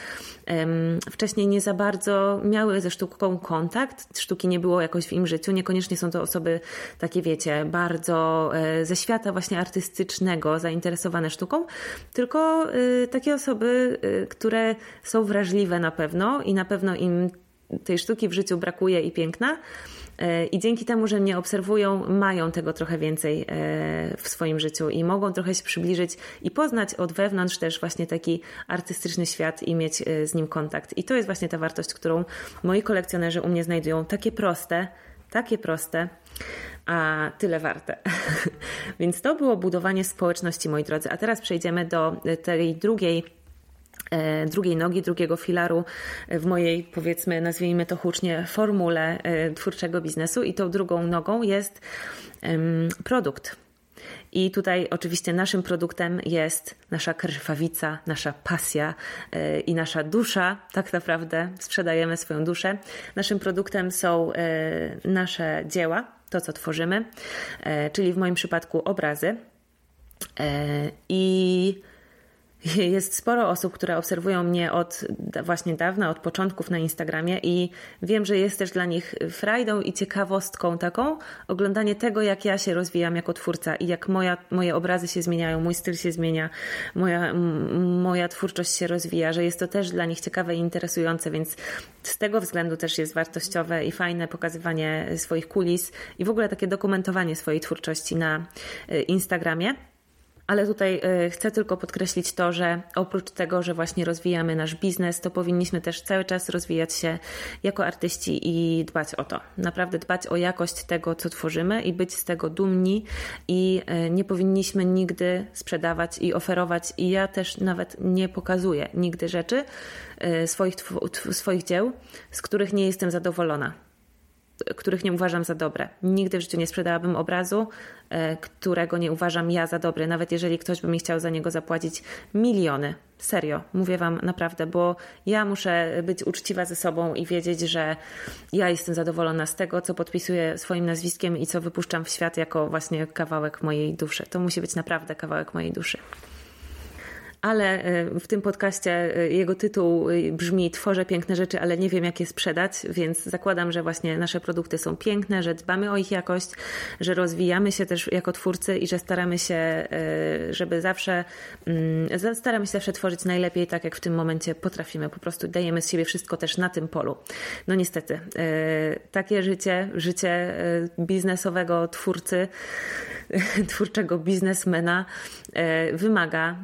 um, wcześniej nie za bardzo miały ze sztuką kontakt, sztuki nie było jakoś w im życiu, niekoniecznie są to osoby takie, wiecie, bardzo e, ze świata właśnie artystycznego zainteresowane sztuką, tylko takie osoby, które są wrażliwe na pewno i na pewno im tej sztuki w życiu brakuje i piękna. E, I dzięki temu, że mnie obserwują, mają tego trochę więcej e, w swoim życiu i mogą trochę się przybliżyć i poznać od wewnątrz też właśnie taki artystyczny świat i mieć e, z nim kontakt. I to jest właśnie ta wartość, którą moi kolekcjonerzy u mnie znajdują. Takie proste, takie proste, a tyle warte. Więc to było budowanie społeczności, moi drodzy. A teraz przejdziemy do tej drugiej drugiej nogi, drugiego filaru w mojej, powiedzmy, nazwijmy to hucznie, formule e, twórczego biznesu. I tą drugą nogą jest produkt. I tutaj oczywiście naszym produktem jest nasza krwawica, nasza pasja e, i nasza dusza. Tak naprawdę sprzedajemy swoją duszę. Naszym produktem są e, nasze dzieła, to co tworzymy, e, czyli w moim przypadku obrazy. I jest sporo osób, które obserwują mnie od właśnie dawna, od początków na Instagramie i wiem, że jest też dla nich frajdą i ciekawostką taką oglądanie tego, jak ja się rozwijam jako twórca i jak moja, moje obrazy się zmieniają, mój styl się zmienia, moja, moja twórczość się rozwija, że jest to też dla nich ciekawe i interesujące, więc z tego względu też jest wartościowe i fajne pokazywanie swoich kulis i w ogóle takie dokumentowanie swojej twórczości na y, Instagramie. Ale tutaj y, chcę tylko podkreślić to, że oprócz tego, że właśnie rozwijamy nasz biznes, to powinniśmy też cały czas rozwijać się jako artyści i dbać o to. Naprawdę dbać o jakość tego, co tworzymy i być z tego dumni i y, nie powinniśmy nigdy sprzedawać i oferować i ja też nawet nie pokazuję nigdy rzeczy y, swoich, swoich dzieł, z których nie jestem zadowolona których nie uważam za dobre. Nigdy w życiu nie sprzedałabym obrazu, e, którego nie uważam ja za dobry, nawet jeżeli ktoś by mi chciał za niego zapłacić miliony. Serio, mówię Wam naprawdę, bo ja muszę być uczciwa ze sobą i wiedzieć, że ja jestem zadowolona z tego, co podpisuję swoim nazwiskiem i co wypuszczam w świat jako właśnie kawałek mojej duszy. To musi być naprawdę kawałek mojej duszy ale e, w tym podcaście e, jego tytuł e, brzmi Tworzę piękne rzeczy, ale nie wiem jak je sprzedać, więc zakładam, że właśnie nasze produkty są piękne, że dbamy o ich jakość, że rozwijamy się też jako twórcy i że staramy się, żeby zawsze mm, staramy się zawsze tworzyć najlepiej tak, jak w tym momencie potrafimy. Po prostu dajemy z siebie wszystko też na tym polu. No niestety, takie życie, życie biznesowego twórcy, twórczego biznesmena wymaga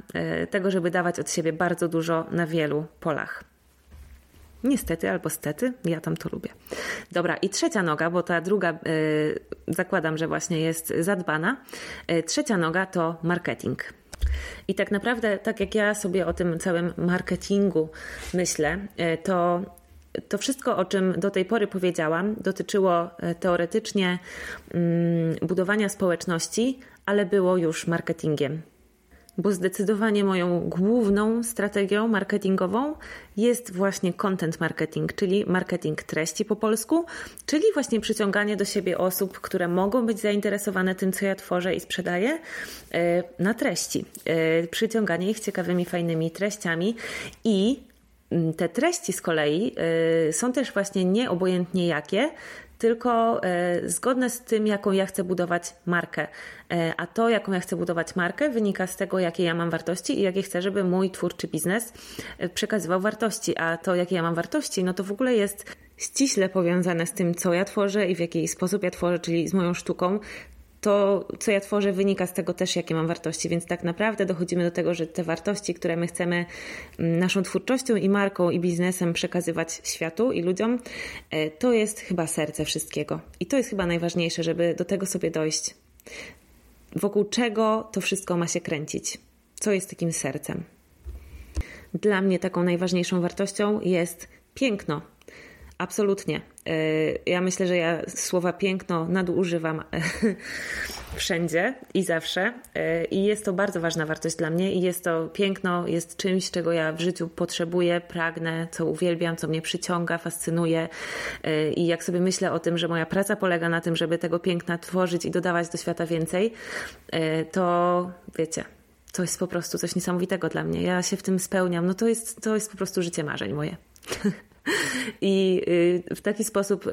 tego, żeby dawać od siebie bardzo dużo na wielu polach. Niestety albo stety, ja tam to lubię. Dobra, i trzecia noga, bo ta druga y, zakładam, że właśnie jest zadbana. Y, trzecia noga to marketing. I tak naprawdę, tak jak ja sobie o tym całym marketingu myślę, y, to to wszystko, o czym do tej pory powiedziałam, dotyczyło teoretycznie mm, budowania społeczności, ale było już marketingiem bo zdecydowanie moją główną strategią marketingową jest właśnie content marketing, czyli marketing treści po polsku, czyli właśnie przyciąganie do siebie osób, które mogą być zainteresowane tym, co ja tworzę i sprzedaję e, na treści. E, przyciąganie ich ciekawymi, fajnymi treściami i mm, te treści z kolei e, są też właśnie nieobojętnie jakie, tylko e, zgodne z tym, jaką ja chcę budować markę. E, a to, jaką ja chcę budować markę, wynika z tego, jakie ja mam wartości i jakie chcę, żeby mój twórczy biznes e, przekazywał wartości. A to, jakie ja mam wartości, no to w ogóle jest ściśle powiązane z tym, co ja tworzę i w jaki sposób ja tworzę, czyli z moją sztuką, to, co ja tworzę, wynika z tego też, jakie mam wartości. Więc tak naprawdę dochodzimy do tego, że te wartości, które my chcemy mm, naszą twórczością i marką i biznesem przekazywać światu i ludziom, e, to jest chyba serce wszystkiego. I to jest chyba najważniejsze, żeby do tego sobie dojść. Wokół czego to wszystko ma się kręcić? Co jest takim sercem? Dla mnie taką najważniejszą wartością jest piękno. Absolutnie. E, ja myślę, że ja słowa piękno nadużywam wszędzie i zawsze. E, I jest to bardzo ważna wartość dla mnie. I jest to piękno, jest czymś, czego ja w życiu potrzebuję, pragnę, co uwielbiam, co mnie przyciąga, fascynuje. E, I jak sobie myślę o tym, że moja praca polega na tym, żeby tego piękna tworzyć i dodawać do świata więcej, to wiecie, to jest po prostu coś niesamowitego dla mnie. Ja się w tym spełniam. No to jest, to jest po prostu życie marzeń moje. I y, w taki sposób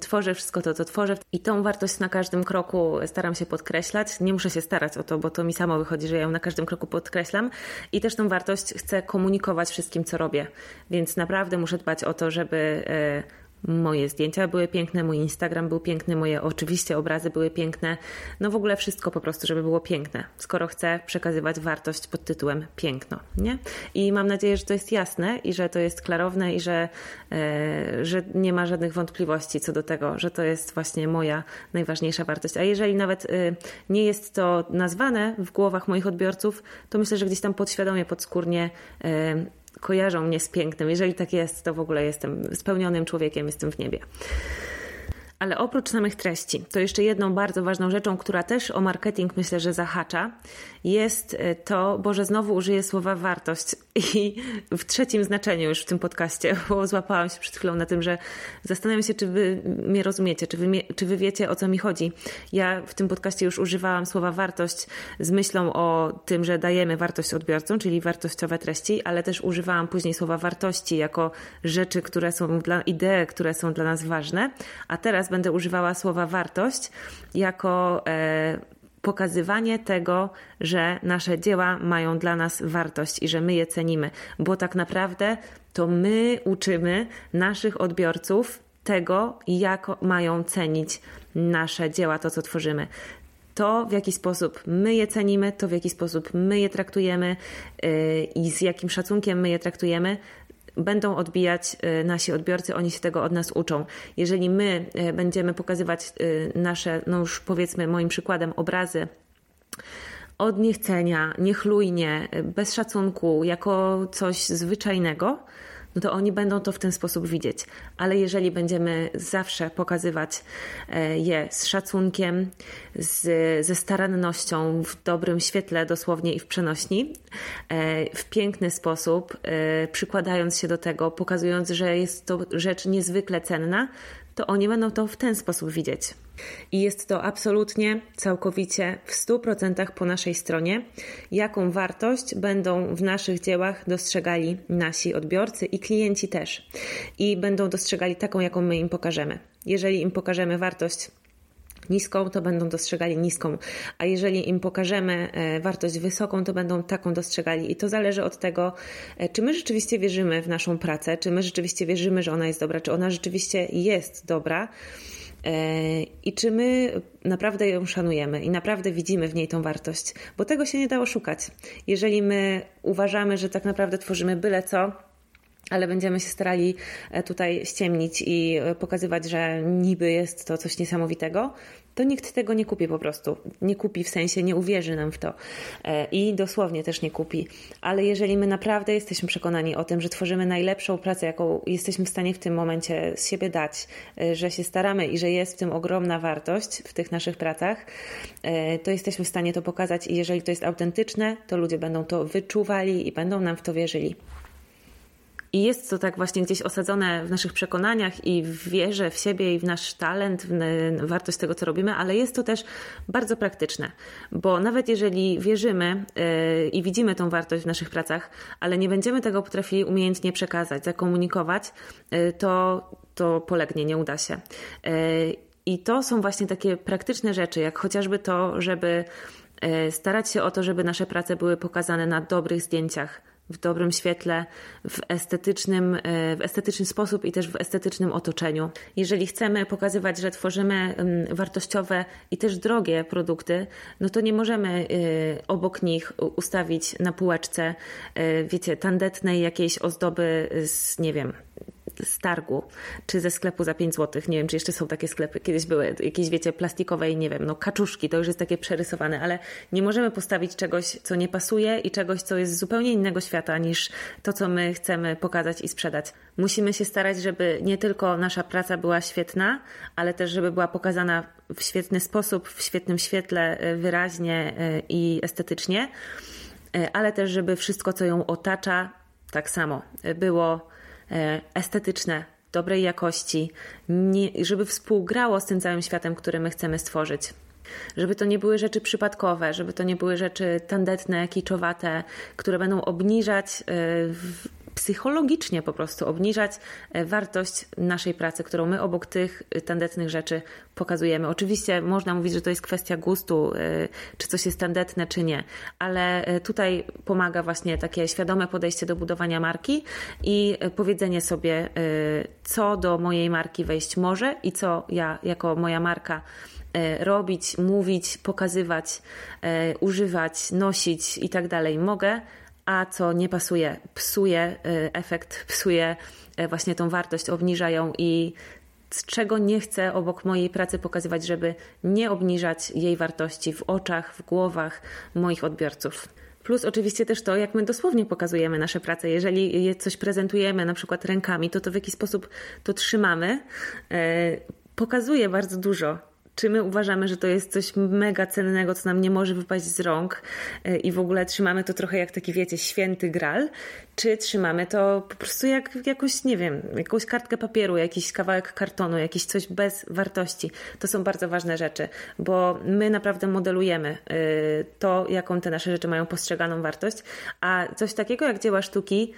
tworzę wszystko to, co tworzę. I tą wartość na każdym kroku staram się podkreślać. Nie muszę się starać o to, bo to mi samo wychodzi, że ja ją na każdym kroku podkreślam. I też tą wartość chcę komunikować wszystkim, co robię. Więc naprawdę muszę dbać o to, żeby y, Moje zdjęcia były piękne, mój Instagram był piękny, moje oczywiście obrazy były piękne. No w ogóle wszystko po prostu, żeby było piękne, skoro chcę przekazywać wartość pod tytułem piękno, nie? I mam nadzieję, że to jest jasne i że to jest klarowne i że, e, że nie ma żadnych wątpliwości co do tego, że to jest właśnie moja najważniejsza wartość. A jeżeli nawet e, nie jest to nazwane w głowach moich odbiorców, to myślę, że gdzieś tam podświadomie, podskórnie e, kojarzą mnie z pięknem. Jeżeli tak jest, to w ogóle jestem spełnionym człowiekiem, jestem w niebie. Ale oprócz samych treści, to jeszcze jedną bardzo ważną rzeczą, która też o marketing myślę, że zahacza, jest e, to, bo że znowu użyję słowa wartość i w trzecim znaczeniu już w tym podcaście, bo złapałam się przed chwilą na tym, że zastanawiam się, czy wy mnie rozumiecie, czy wy, czy wy wiecie, o co mi chodzi. Ja w tym podcaście już używałam słowa wartość z myślą o tym, że dajemy wartość odbiorcom, czyli wartościowe treści, ale też używałam później słowa wartości jako rzeczy, które są dla, idee, które są dla nas ważne, a teraz będę używała słowa wartość jako e, pokazywanie tego, że nasze dzieła mają dla nas wartość i że my je cenimy, bo tak naprawdę to my uczymy naszych odbiorców tego, jak mają cenić nasze dzieła, to co tworzymy. To, w jaki sposób my je cenimy, to w jaki sposób my je traktujemy yy, i z jakim szacunkiem my je traktujemy, będą odbijać y, nasi odbiorcy, oni się tego od nas uczą. Jeżeli my y, będziemy pokazywać y, nasze, no już powiedzmy moim przykładem, obrazy od niechcenia, niechlujnie, bez szacunku, jako coś zwyczajnego, no to oni będą to w ten sposób widzieć. Ale jeżeli będziemy zawsze pokazywać e, je z szacunkiem, z, ze starannością, w dobrym świetle dosłownie i w przenośni, e, w piękny sposób, e, przykładając się do tego, pokazując, że jest to rzecz niezwykle cenna, to oni będą to w ten sposób widzieć. I jest to absolutnie, całkowicie, w 100% po naszej stronie, jaką wartość będą w naszych dziełach dostrzegali nasi odbiorcy i klienci też. I będą dostrzegali taką, jaką my im pokażemy. Jeżeli im pokażemy wartość niską, to będą dostrzegali niską, a jeżeli im pokażemy e, wartość wysoką, to będą taką dostrzegali. I to zależy od tego, e, czy my rzeczywiście wierzymy w naszą pracę, czy my rzeczywiście wierzymy, że ona jest dobra, czy ona rzeczywiście jest dobra. E, I czy my naprawdę ją szanujemy i naprawdę widzimy w niej tą wartość, bo tego się nie da oszukać. Jeżeli my uważamy, że tak naprawdę tworzymy byle co, ale będziemy się starali e, tutaj ściemnić i e, pokazywać, że niby jest to coś niesamowitego, to nikt tego nie kupi po prostu. Nie kupi w sensie, nie uwierzy nam w to e, i dosłownie też nie kupi. Ale jeżeli my naprawdę jesteśmy przekonani o tym, że tworzymy najlepszą pracę, jaką jesteśmy w stanie w tym momencie z siebie dać, że się staramy i że jest w tym ogromna wartość w tych naszych pracach, to jesteśmy w stanie to pokazać i jeżeli to jest autentyczne, to ludzie będą to wyczuwali i będą nam w to wierzyli. I jest to tak właśnie gdzieś osadzone w naszych przekonaniach i w wierze w siebie i w nasz talent, w wartość tego, co robimy, ale jest to też bardzo praktyczne, bo nawet jeżeli wierzymy yy, i widzimy tą wartość w naszych pracach, ale nie będziemy tego potrafili umiejętnie przekazać, zakomunikować, yy, to, to polegnie, nie uda się. Yy, I to są właśnie takie praktyczne rzeczy, jak chociażby to, żeby starać się o to, żeby nasze prace były pokazane na dobrych zdjęciach w dobrym świetle, w estetycznym, e, w estetyczny sposób i też w estetycznym otoczeniu. Jeżeli chcemy pokazywać, że tworzymy wartościowe i też drogie produkty, no to nie możemy e, obok nich ustawić na półeczce, e, wiecie, tandetnej jakiejś ozdoby z, nie wiem, z targu, czy ze sklepu za 5 zł. Nie wiem, czy jeszcze są takie sklepy. Kiedyś były jakieś, wiecie, plastikowe i nie wiem, no kaczuszki, to już jest takie przerysowane, ale nie możemy postawić czegoś, co nie pasuje i czegoś, co jest zupełnie innego świata niż to, co my chcemy pokazać i sprzedać. Musimy się starać, żeby nie tylko nasza praca była świetna, ale też, żeby była pokazana w świetny sposób, w świetnym świetle, e, wyraźnie e, i estetycznie, e, ale też, żeby wszystko, co ją otacza, tak samo było estetyczne, dobrej jakości, nie, żeby współgrało z tym całym światem, który my chcemy stworzyć. Żeby to nie były rzeczy przypadkowe, żeby to nie były rzeczy tandetne, kiczowate, które będą obniżać e, psychologicznie po prostu obniżać e, wartość naszej pracy, którą my obok tych e, tandetnych rzeczy pokazujemy. Oczywiście można mówić, że to jest kwestia gustu, e, czy coś jest tandetne, czy nie, ale tutaj pomaga właśnie takie świadome podejście do budowania marki i powiedzenie sobie, co do mojej marki wejść może i co ja jako moja marka robić, mówić, pokazywać, używać, nosić i tak dalej mogę, a co nie pasuje, psuje y, efekt, psuje y, właśnie tą wartość, obniża ją i z czego nie chcę obok mojej pracy pokazywać, żeby nie obniżać jej wartości w oczach, w głowach moich odbiorców. Plus oczywiście też to, jak my dosłownie pokazujemy nasze prace. Jeżeli coś prezentujemy na przykład rękami, to to w jaki sposób to trzymamy, y, pokazuje bardzo dużo czy my uważamy, że to jest coś mega cennego, co nam nie może wypaść z rąk e, i w ogóle trzymamy to trochę jak taki, wiecie, święty gral, czy trzymamy to po prostu jak jakąś, nie wiem, jakąś kartkę papieru, jakiś kawałek kartonu, jakiś coś bez wartości. To są bardzo ważne rzeczy, bo my naprawdę modelujemy e, to, jaką te nasze rzeczy mają postrzeganą wartość, a coś takiego jak dzieła sztuki,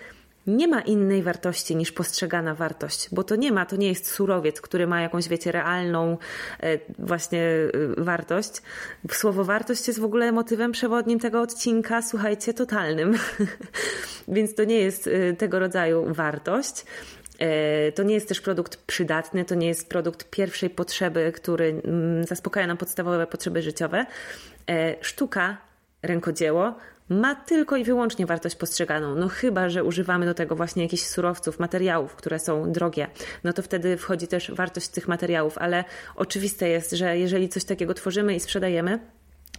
nie ma innej wartości niż postrzegana wartość, bo to nie ma, to nie jest surowiec, który ma jakąś, wiecie, realną e, właśnie e, wartość. Słowo wartość jest w ogóle motywem przewodnim tego odcinka, słuchajcie, totalnym. Więc to nie jest e, tego rodzaju wartość. To nie jest też produkt przydatny, to nie jest produkt pierwszej potrzeby, który mm, zaspokaja nam podstawowe potrzeby życiowe. Sztuka, rękodzieło ma tylko i wyłącznie wartość postrzeganą. No chyba, że używamy do tego właśnie jakichś surowców, materiałów, które są drogie, no to wtedy wchodzi też wartość tych materiałów, ale oczywiste jest, że jeżeli coś takiego tworzymy i sprzedajemy,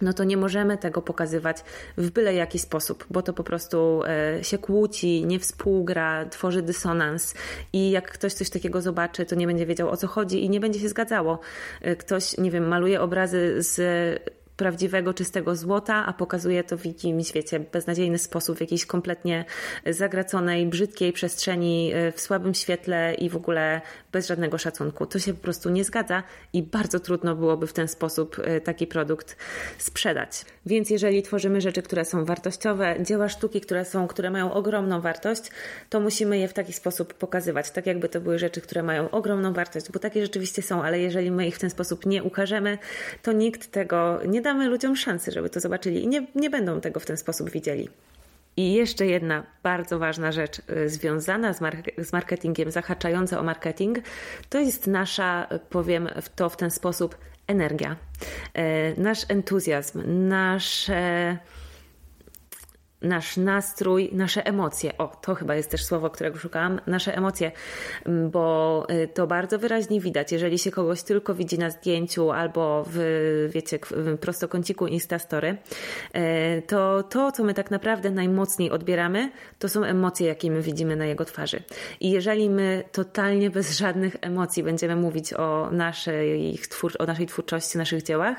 no to nie możemy tego pokazywać w byle jaki sposób, bo to po prostu e, się kłóci, nie współgra, tworzy dysonans i jak ktoś coś takiego zobaczy, to nie będzie wiedział o co chodzi i nie będzie się zgadzało. E, ktoś, nie wiem, maluje obrazy z prawdziwego, czystego złota, a pokazuje to w jakimś, wiecie, beznadziejny sposób, w jakiejś kompletnie zagraconej, brzydkiej przestrzeni, e, w słabym świetle i w ogóle bez żadnego szacunku. To się po prostu nie zgadza i bardzo trudno byłoby w ten sposób e, taki produkt sprzedać. Więc jeżeli tworzymy rzeczy, które są wartościowe, dzieła sztuki, które są, które mają ogromną wartość, to musimy je w taki sposób pokazywać, tak jakby to były rzeczy, które mają ogromną wartość, bo takie rzeczywiście są, ale jeżeli my ich w ten sposób nie ukażemy, to nikt tego nie damy ludziom szansy, żeby to zobaczyli i nie, nie będą tego w ten sposób widzieli. I jeszcze jedna bardzo ważna rzecz y, związana z, z, marketingiem, zahaczająca o marketing, to jest nasza, powiem to w ten sposób, energia, y, nasz entuzjazm, nasze nasz nastrój, nasze emocje. O, to chyba jest też słowo, którego szukałam. Nasze emocje, mm, bo y, to bardzo wyraźnie widać, jeżeli się kogoś tylko widzi na zdjęciu albo w, wiecie, w prostokąciku Instastory, y, to to, co my tak naprawdę najmocniej odbieramy, to są emocje, jakie my widzimy na jego twarzy. I jeżeli my totalnie bez żadnych emocji będziemy mówić o naszej, o naszej twórczości, naszych dziełach,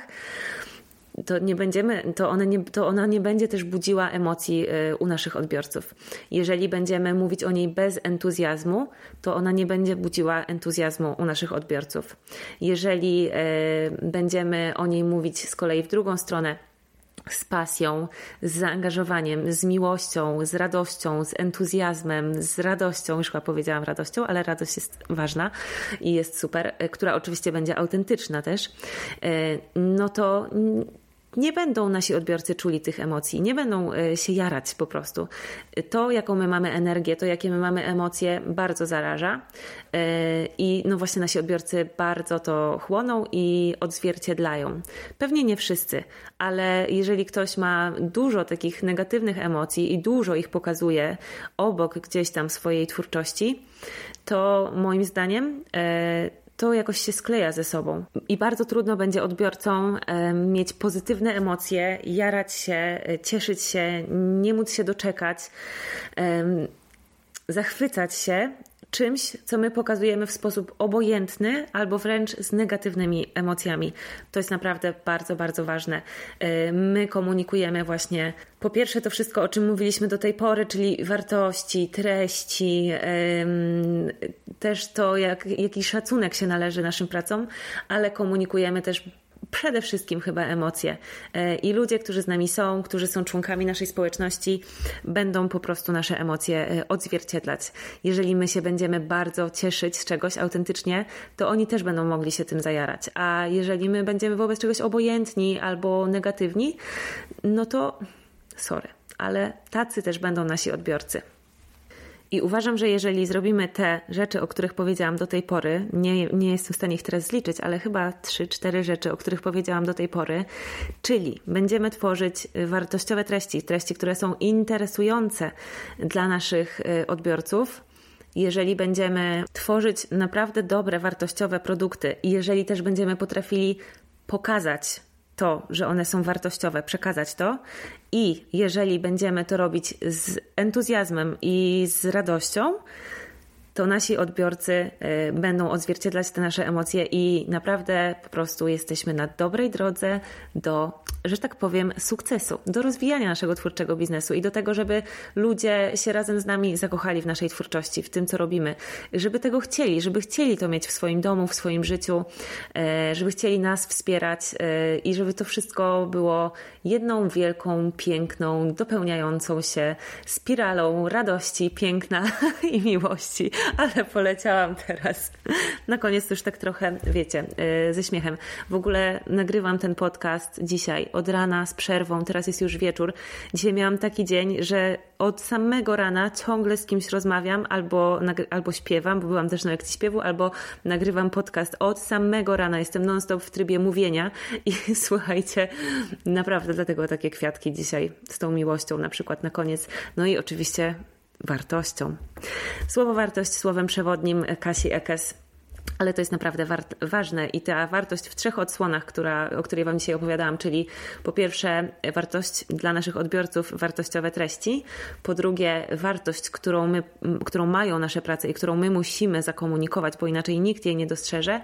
to nie będziemy, to ona nie, to ona nie będzie też budziła emocji y, u naszych odbiorców. Jeżeli będziemy mówić o niej bez entuzjazmu, to ona nie będzie budziła entuzjazmu u naszych odbiorców. Jeżeli y, będziemy o niej mówić z kolei w drugą stronę, z pasją, z zaangażowaniem, z miłością, z radością, z entuzjazmem, z radością, już chyba powiedziałam radością, ale radość jest ważna i jest super, y, która oczywiście będzie autentyczna też, no to nie będą nasi odbiorcy czuli tych emocji, nie będą e, się jarać po prostu. To, jaką my mamy energię, to, jakie my mamy emocje, bardzo zaraża. E, I no właśnie nasi odbiorcy bardzo to chłoną i odzwierciedlają. Pewnie nie wszyscy, ale jeżeli ktoś ma dużo takich negatywnych emocji i dużo ich pokazuje obok gdzieś tam swojej twórczości, to moim zdaniem e, to jakoś się skleja ze sobą. I bardzo trudno będzie odbiorcom mieć pozytywne emocje, jarać się, e, cieszyć się, nie móc się doczekać, zachwycać się czymś, co my pokazujemy w sposób obojętny albo wręcz z negatywnymi emocjami. To jest naprawdę bardzo, bardzo ważne. E, my komunikujemy właśnie po pierwsze to wszystko, o czym mówiliśmy do tej pory, czyli wartości, treści, też to, jak, jaki szacunek się należy naszym pracom, ale komunikujemy też przede wszystkim chyba emocje. E, I ludzie, którzy z nami są, którzy są członkami naszej społeczności, będą po prostu nasze emocje e, odzwierciedlać. Jeżeli my się będziemy bardzo cieszyć z czegoś autentycznie, to oni też będą mogli się tym zajarać. A jeżeli my będziemy wobec czegoś obojętni albo negatywni, no to sorry, ale tacy też będą nasi odbiorcy. I uważam, że jeżeli zrobimy te rzeczy, o których powiedziałam do tej pory, nie, nie jestem w stanie ich teraz zliczyć, ale chyba 3-4 rzeczy, o których powiedziałam do tej pory, czyli będziemy tworzyć wartościowe treści, treści, które są interesujące dla naszych y, odbiorców, jeżeli będziemy tworzyć naprawdę dobre, wartościowe produkty i jeżeli też będziemy potrafili pokazać to, że one są wartościowe, przekazać to. I jeżeli będziemy to robić z entuzjazmem i z radością, to nasi odbiorcy będą odzwierciedlać te nasze emocje i naprawdę po prostu jesteśmy na dobrej drodze do, że tak powiem, sukcesu, do rozwijania naszego twórczego biznesu i do tego, żeby ludzie się razem z nami zakochali w naszej twórczości, w tym, co robimy, żeby tego chcieli, żeby chcieli to mieć w swoim domu, w swoim życiu, e, żeby chcieli nas wspierać e, i żeby to wszystko było jedną wielką, piękną, dopełniającą się spiralą radości, piękna i miłości. Ale poleciałam teraz. Na koniec już tak trochę, wiecie, e, ze śmiechem. W ogóle nagrywam ten podcast dzisiaj od rana z przerwą, teraz jest już wieczór. Dzisiaj miałam taki dzień, że od samego rana ciągle z kimś rozmawiam albo, albo śpiewam, bo byłam też na lekcji śpiewu, albo nagrywam podcast od samego rana. Jestem non-stop w trybie mówienia i słuchajcie, naprawdę dlatego takie kwiatki dzisiaj z tą miłością na przykład na koniec. No i oczywiście wartością. Słowo wartość słowem przewodnim Kasi Ekes ale to jest naprawdę ważne i ta wartość w trzech odsłonach, która, o której Wam dzisiaj opowiadałam, czyli po pierwsze wartość dla naszych odbiorców, wartościowe treści, po drugie wartość, którą, my, którą mają nasze prace i którą my musimy zakomunikować, bo inaczej nikt jej nie dostrzeże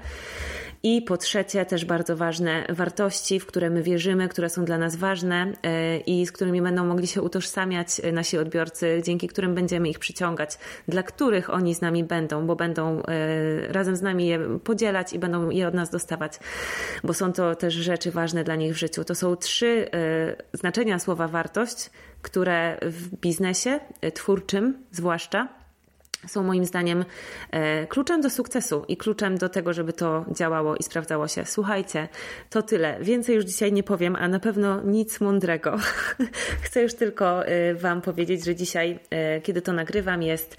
i po trzecie, też bardzo ważne wartości, w które my wierzymy, które są dla nas ważne e, i z którymi będą mogli się utożsamiać e, nasi odbiorcy, dzięki którym będziemy ich przyciągać, dla których oni z nami będą, bo będą e, razem z nami je podzielać i będą je od nas dostawać, bo są to też rzeczy ważne dla nich w życiu. To są trzy znaczenia słowa wartość, które w biznesie twórczym zwłaszcza są moim zdaniem e, kluczem do sukcesu i kluczem do tego, żeby to działało i sprawdzało się. Słuchajcie, to tyle. Więcej już dzisiaj nie powiem, a na pewno nic mądrego. Chcę już tylko e, Wam powiedzieć, że dzisiaj, e, kiedy to nagrywam, jest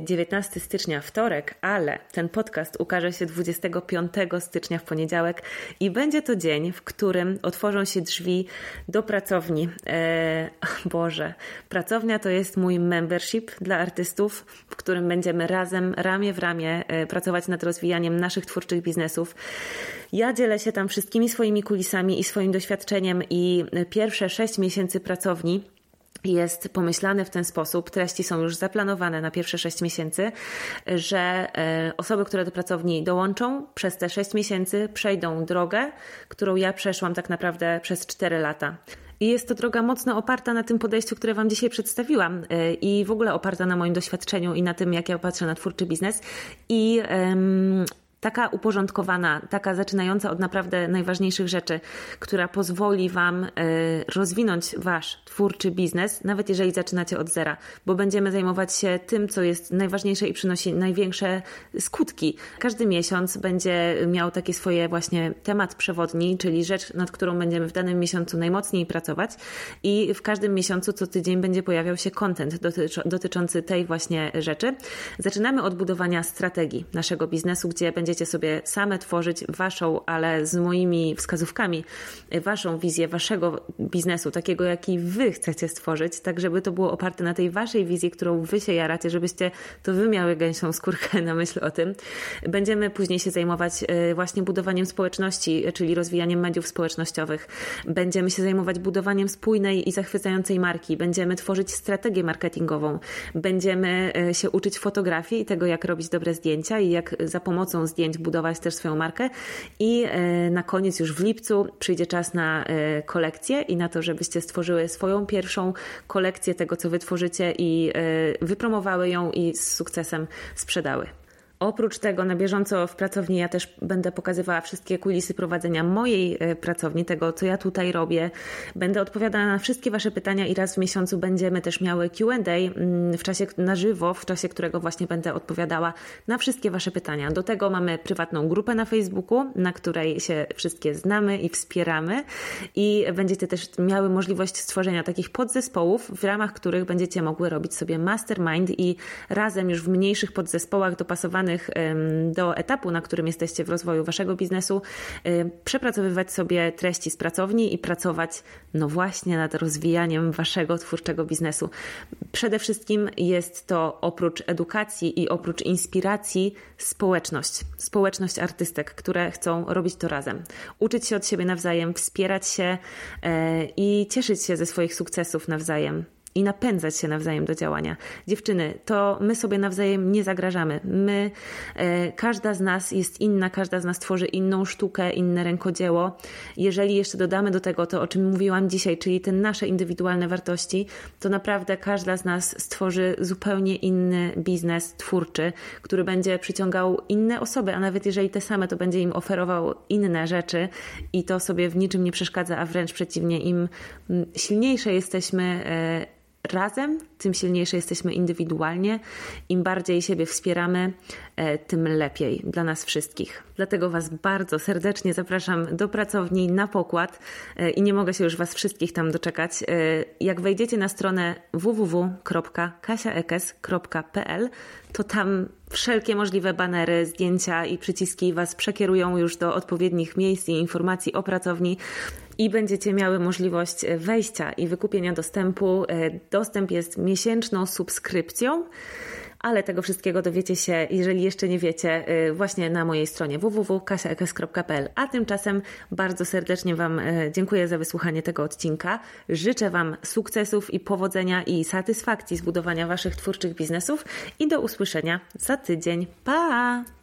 19 stycznia, wtorek, ale ten podcast ukaże się 25 stycznia w poniedziałek i będzie to dzień, w którym otworzą się drzwi do pracowni. E, Boże, pracownia to jest mój membership dla artystów, w którym będziemy razem, ramię w ramię e, pracować nad rozwijaniem naszych twórczych biznesów. Ja dzielę się tam wszystkimi swoimi kulisami i swoim doświadczeniem i pierwsze 6 miesięcy pracowni jest pomyślane w ten sposób, treści są już zaplanowane na pierwsze 6 miesięcy, że e, osoby, które do pracowni dołączą, przez te 6 miesięcy przejdą drogę, którą ja przeszłam tak naprawdę przez 4 lata. I jest to droga mocno oparta na tym podejściu, które Wam dzisiaj przedstawiłam e, i w ogóle oparta na moim doświadczeniu i na tym, jak ja patrzę na twórczy biznes. I um, taka uporządkowana, taka zaczynająca od naprawdę najważniejszych rzeczy, która pozwoli Wam e, rozwinąć Wasz twórczy biznes, nawet jeżeli zaczynacie od zera, bo będziemy zajmować się tym, co jest najważniejsze i przynosi największe skutki. Każdy miesiąc będzie miał takie swoje właśnie temat przewodni, czyli rzecz, nad którą będziemy w danym miesiącu najmocniej pracować i w każdym miesiącu co tydzień będzie pojawiał się content dotyczący tej właśnie rzeczy. Zaczynamy od budowania strategii naszego biznesu, gdzie będzie będziecie sobie same tworzyć waszą, ale z moimi wskazówkami, waszą wizję waszego biznesu, takiego jaki wy chcecie stworzyć, tak żeby to było oparte na tej waszej wizji, którą wy się jaracie, żebyście to wy miały gęsią skórkę na myśl o tym. Będziemy później się zajmować e, właśnie budowaniem społeczności, czyli rozwijaniem mediów społecznościowych. Będziemy się zajmować budowaniem spójnej i zachwycającej marki. Będziemy tworzyć strategię marketingową. Będziemy się uczyć fotografii i tego, jak robić dobre zdjęcia i jak za pomocą zdjęć zdjęć budować też swoją markę. I e, na koniec, już w lipcu, przyjdzie czas na e, kolekcję i na to, żebyście stworzyły swoją pierwszą kolekcję tego, co wytworzycie i e, wypromowały ją i z sukcesem sprzedały. Oprócz tego na bieżąco w pracowni ja też będę pokazywała wszystkie kulisy prowadzenia mojej e, pracowni, tego co ja tutaj robię. Będę odpowiadała na wszystkie Wasze pytania i raz w miesiącu będziemy też miały QA mm, w czasie na żywo, w czasie którego właśnie będę odpowiadała na wszystkie Wasze pytania. Do tego mamy prywatną grupę na Facebooku, na której się wszystkie znamy i wspieramy i będziecie też miały możliwość stworzenia takich podzespołów, w ramach których będziecie mogły robić sobie mastermind i razem już w mniejszych podzespołach dopasowanych do etapu, na którym jesteście w rozwoju waszego biznesu, przepracowywać sobie treści z pracowni i pracować, no właśnie, nad rozwijaniem waszego twórczego biznesu. Przede wszystkim jest to oprócz edukacji i oprócz inspiracji społeczność, społeczność artystek, które chcą robić to razem, uczyć się od siebie nawzajem, wspierać się e, i cieszyć się ze swoich sukcesów nawzajem. I napędzać się nawzajem do działania. Dziewczyny, to my sobie nawzajem nie zagrażamy. My, e, każda z nas jest inna, każda z nas tworzy inną sztukę, inne rękodzieło. Jeżeli jeszcze dodamy do tego to, o czym mówiłam dzisiaj, czyli te nasze indywidualne wartości, to naprawdę każda z nas stworzy zupełnie inny biznes twórczy, który będzie przyciągał inne osoby, a nawet jeżeli te same, to będzie im oferował inne rzeczy i to sobie w niczym nie przeszkadza, a wręcz przeciwnie, im mm, silniejsze jesteśmy, e, razem, tym silniejsze jesteśmy indywidualnie. Im bardziej siebie wspieramy, e, tym lepiej dla nas wszystkich. Dlatego Was bardzo serdecznie zapraszam do pracowni na pokład e, i nie mogę się już Was wszystkich tam doczekać. E, jak wejdziecie na stronę www.kasiaekes.pl, to tam wszelkie możliwe banery, zdjęcia i przyciski Was przekierują już do odpowiednich miejsc i informacji o pracowni i będziecie miały możliwość wejścia i wykupienia dostępu. E, dostęp jest miesięczną subskrypcją ale tego wszystkiego dowiecie się, jeżeli jeszcze nie wiecie, e, właśnie na mojej stronie www.kasiaekes.pl. A tymczasem bardzo serdecznie Wam e, dziękuję za wysłuchanie tego odcinka. Życzę Wam sukcesów i powodzenia i satysfakcji z budowania Waszych twórczych biznesów i do usłyszenia za tydzień. Pa!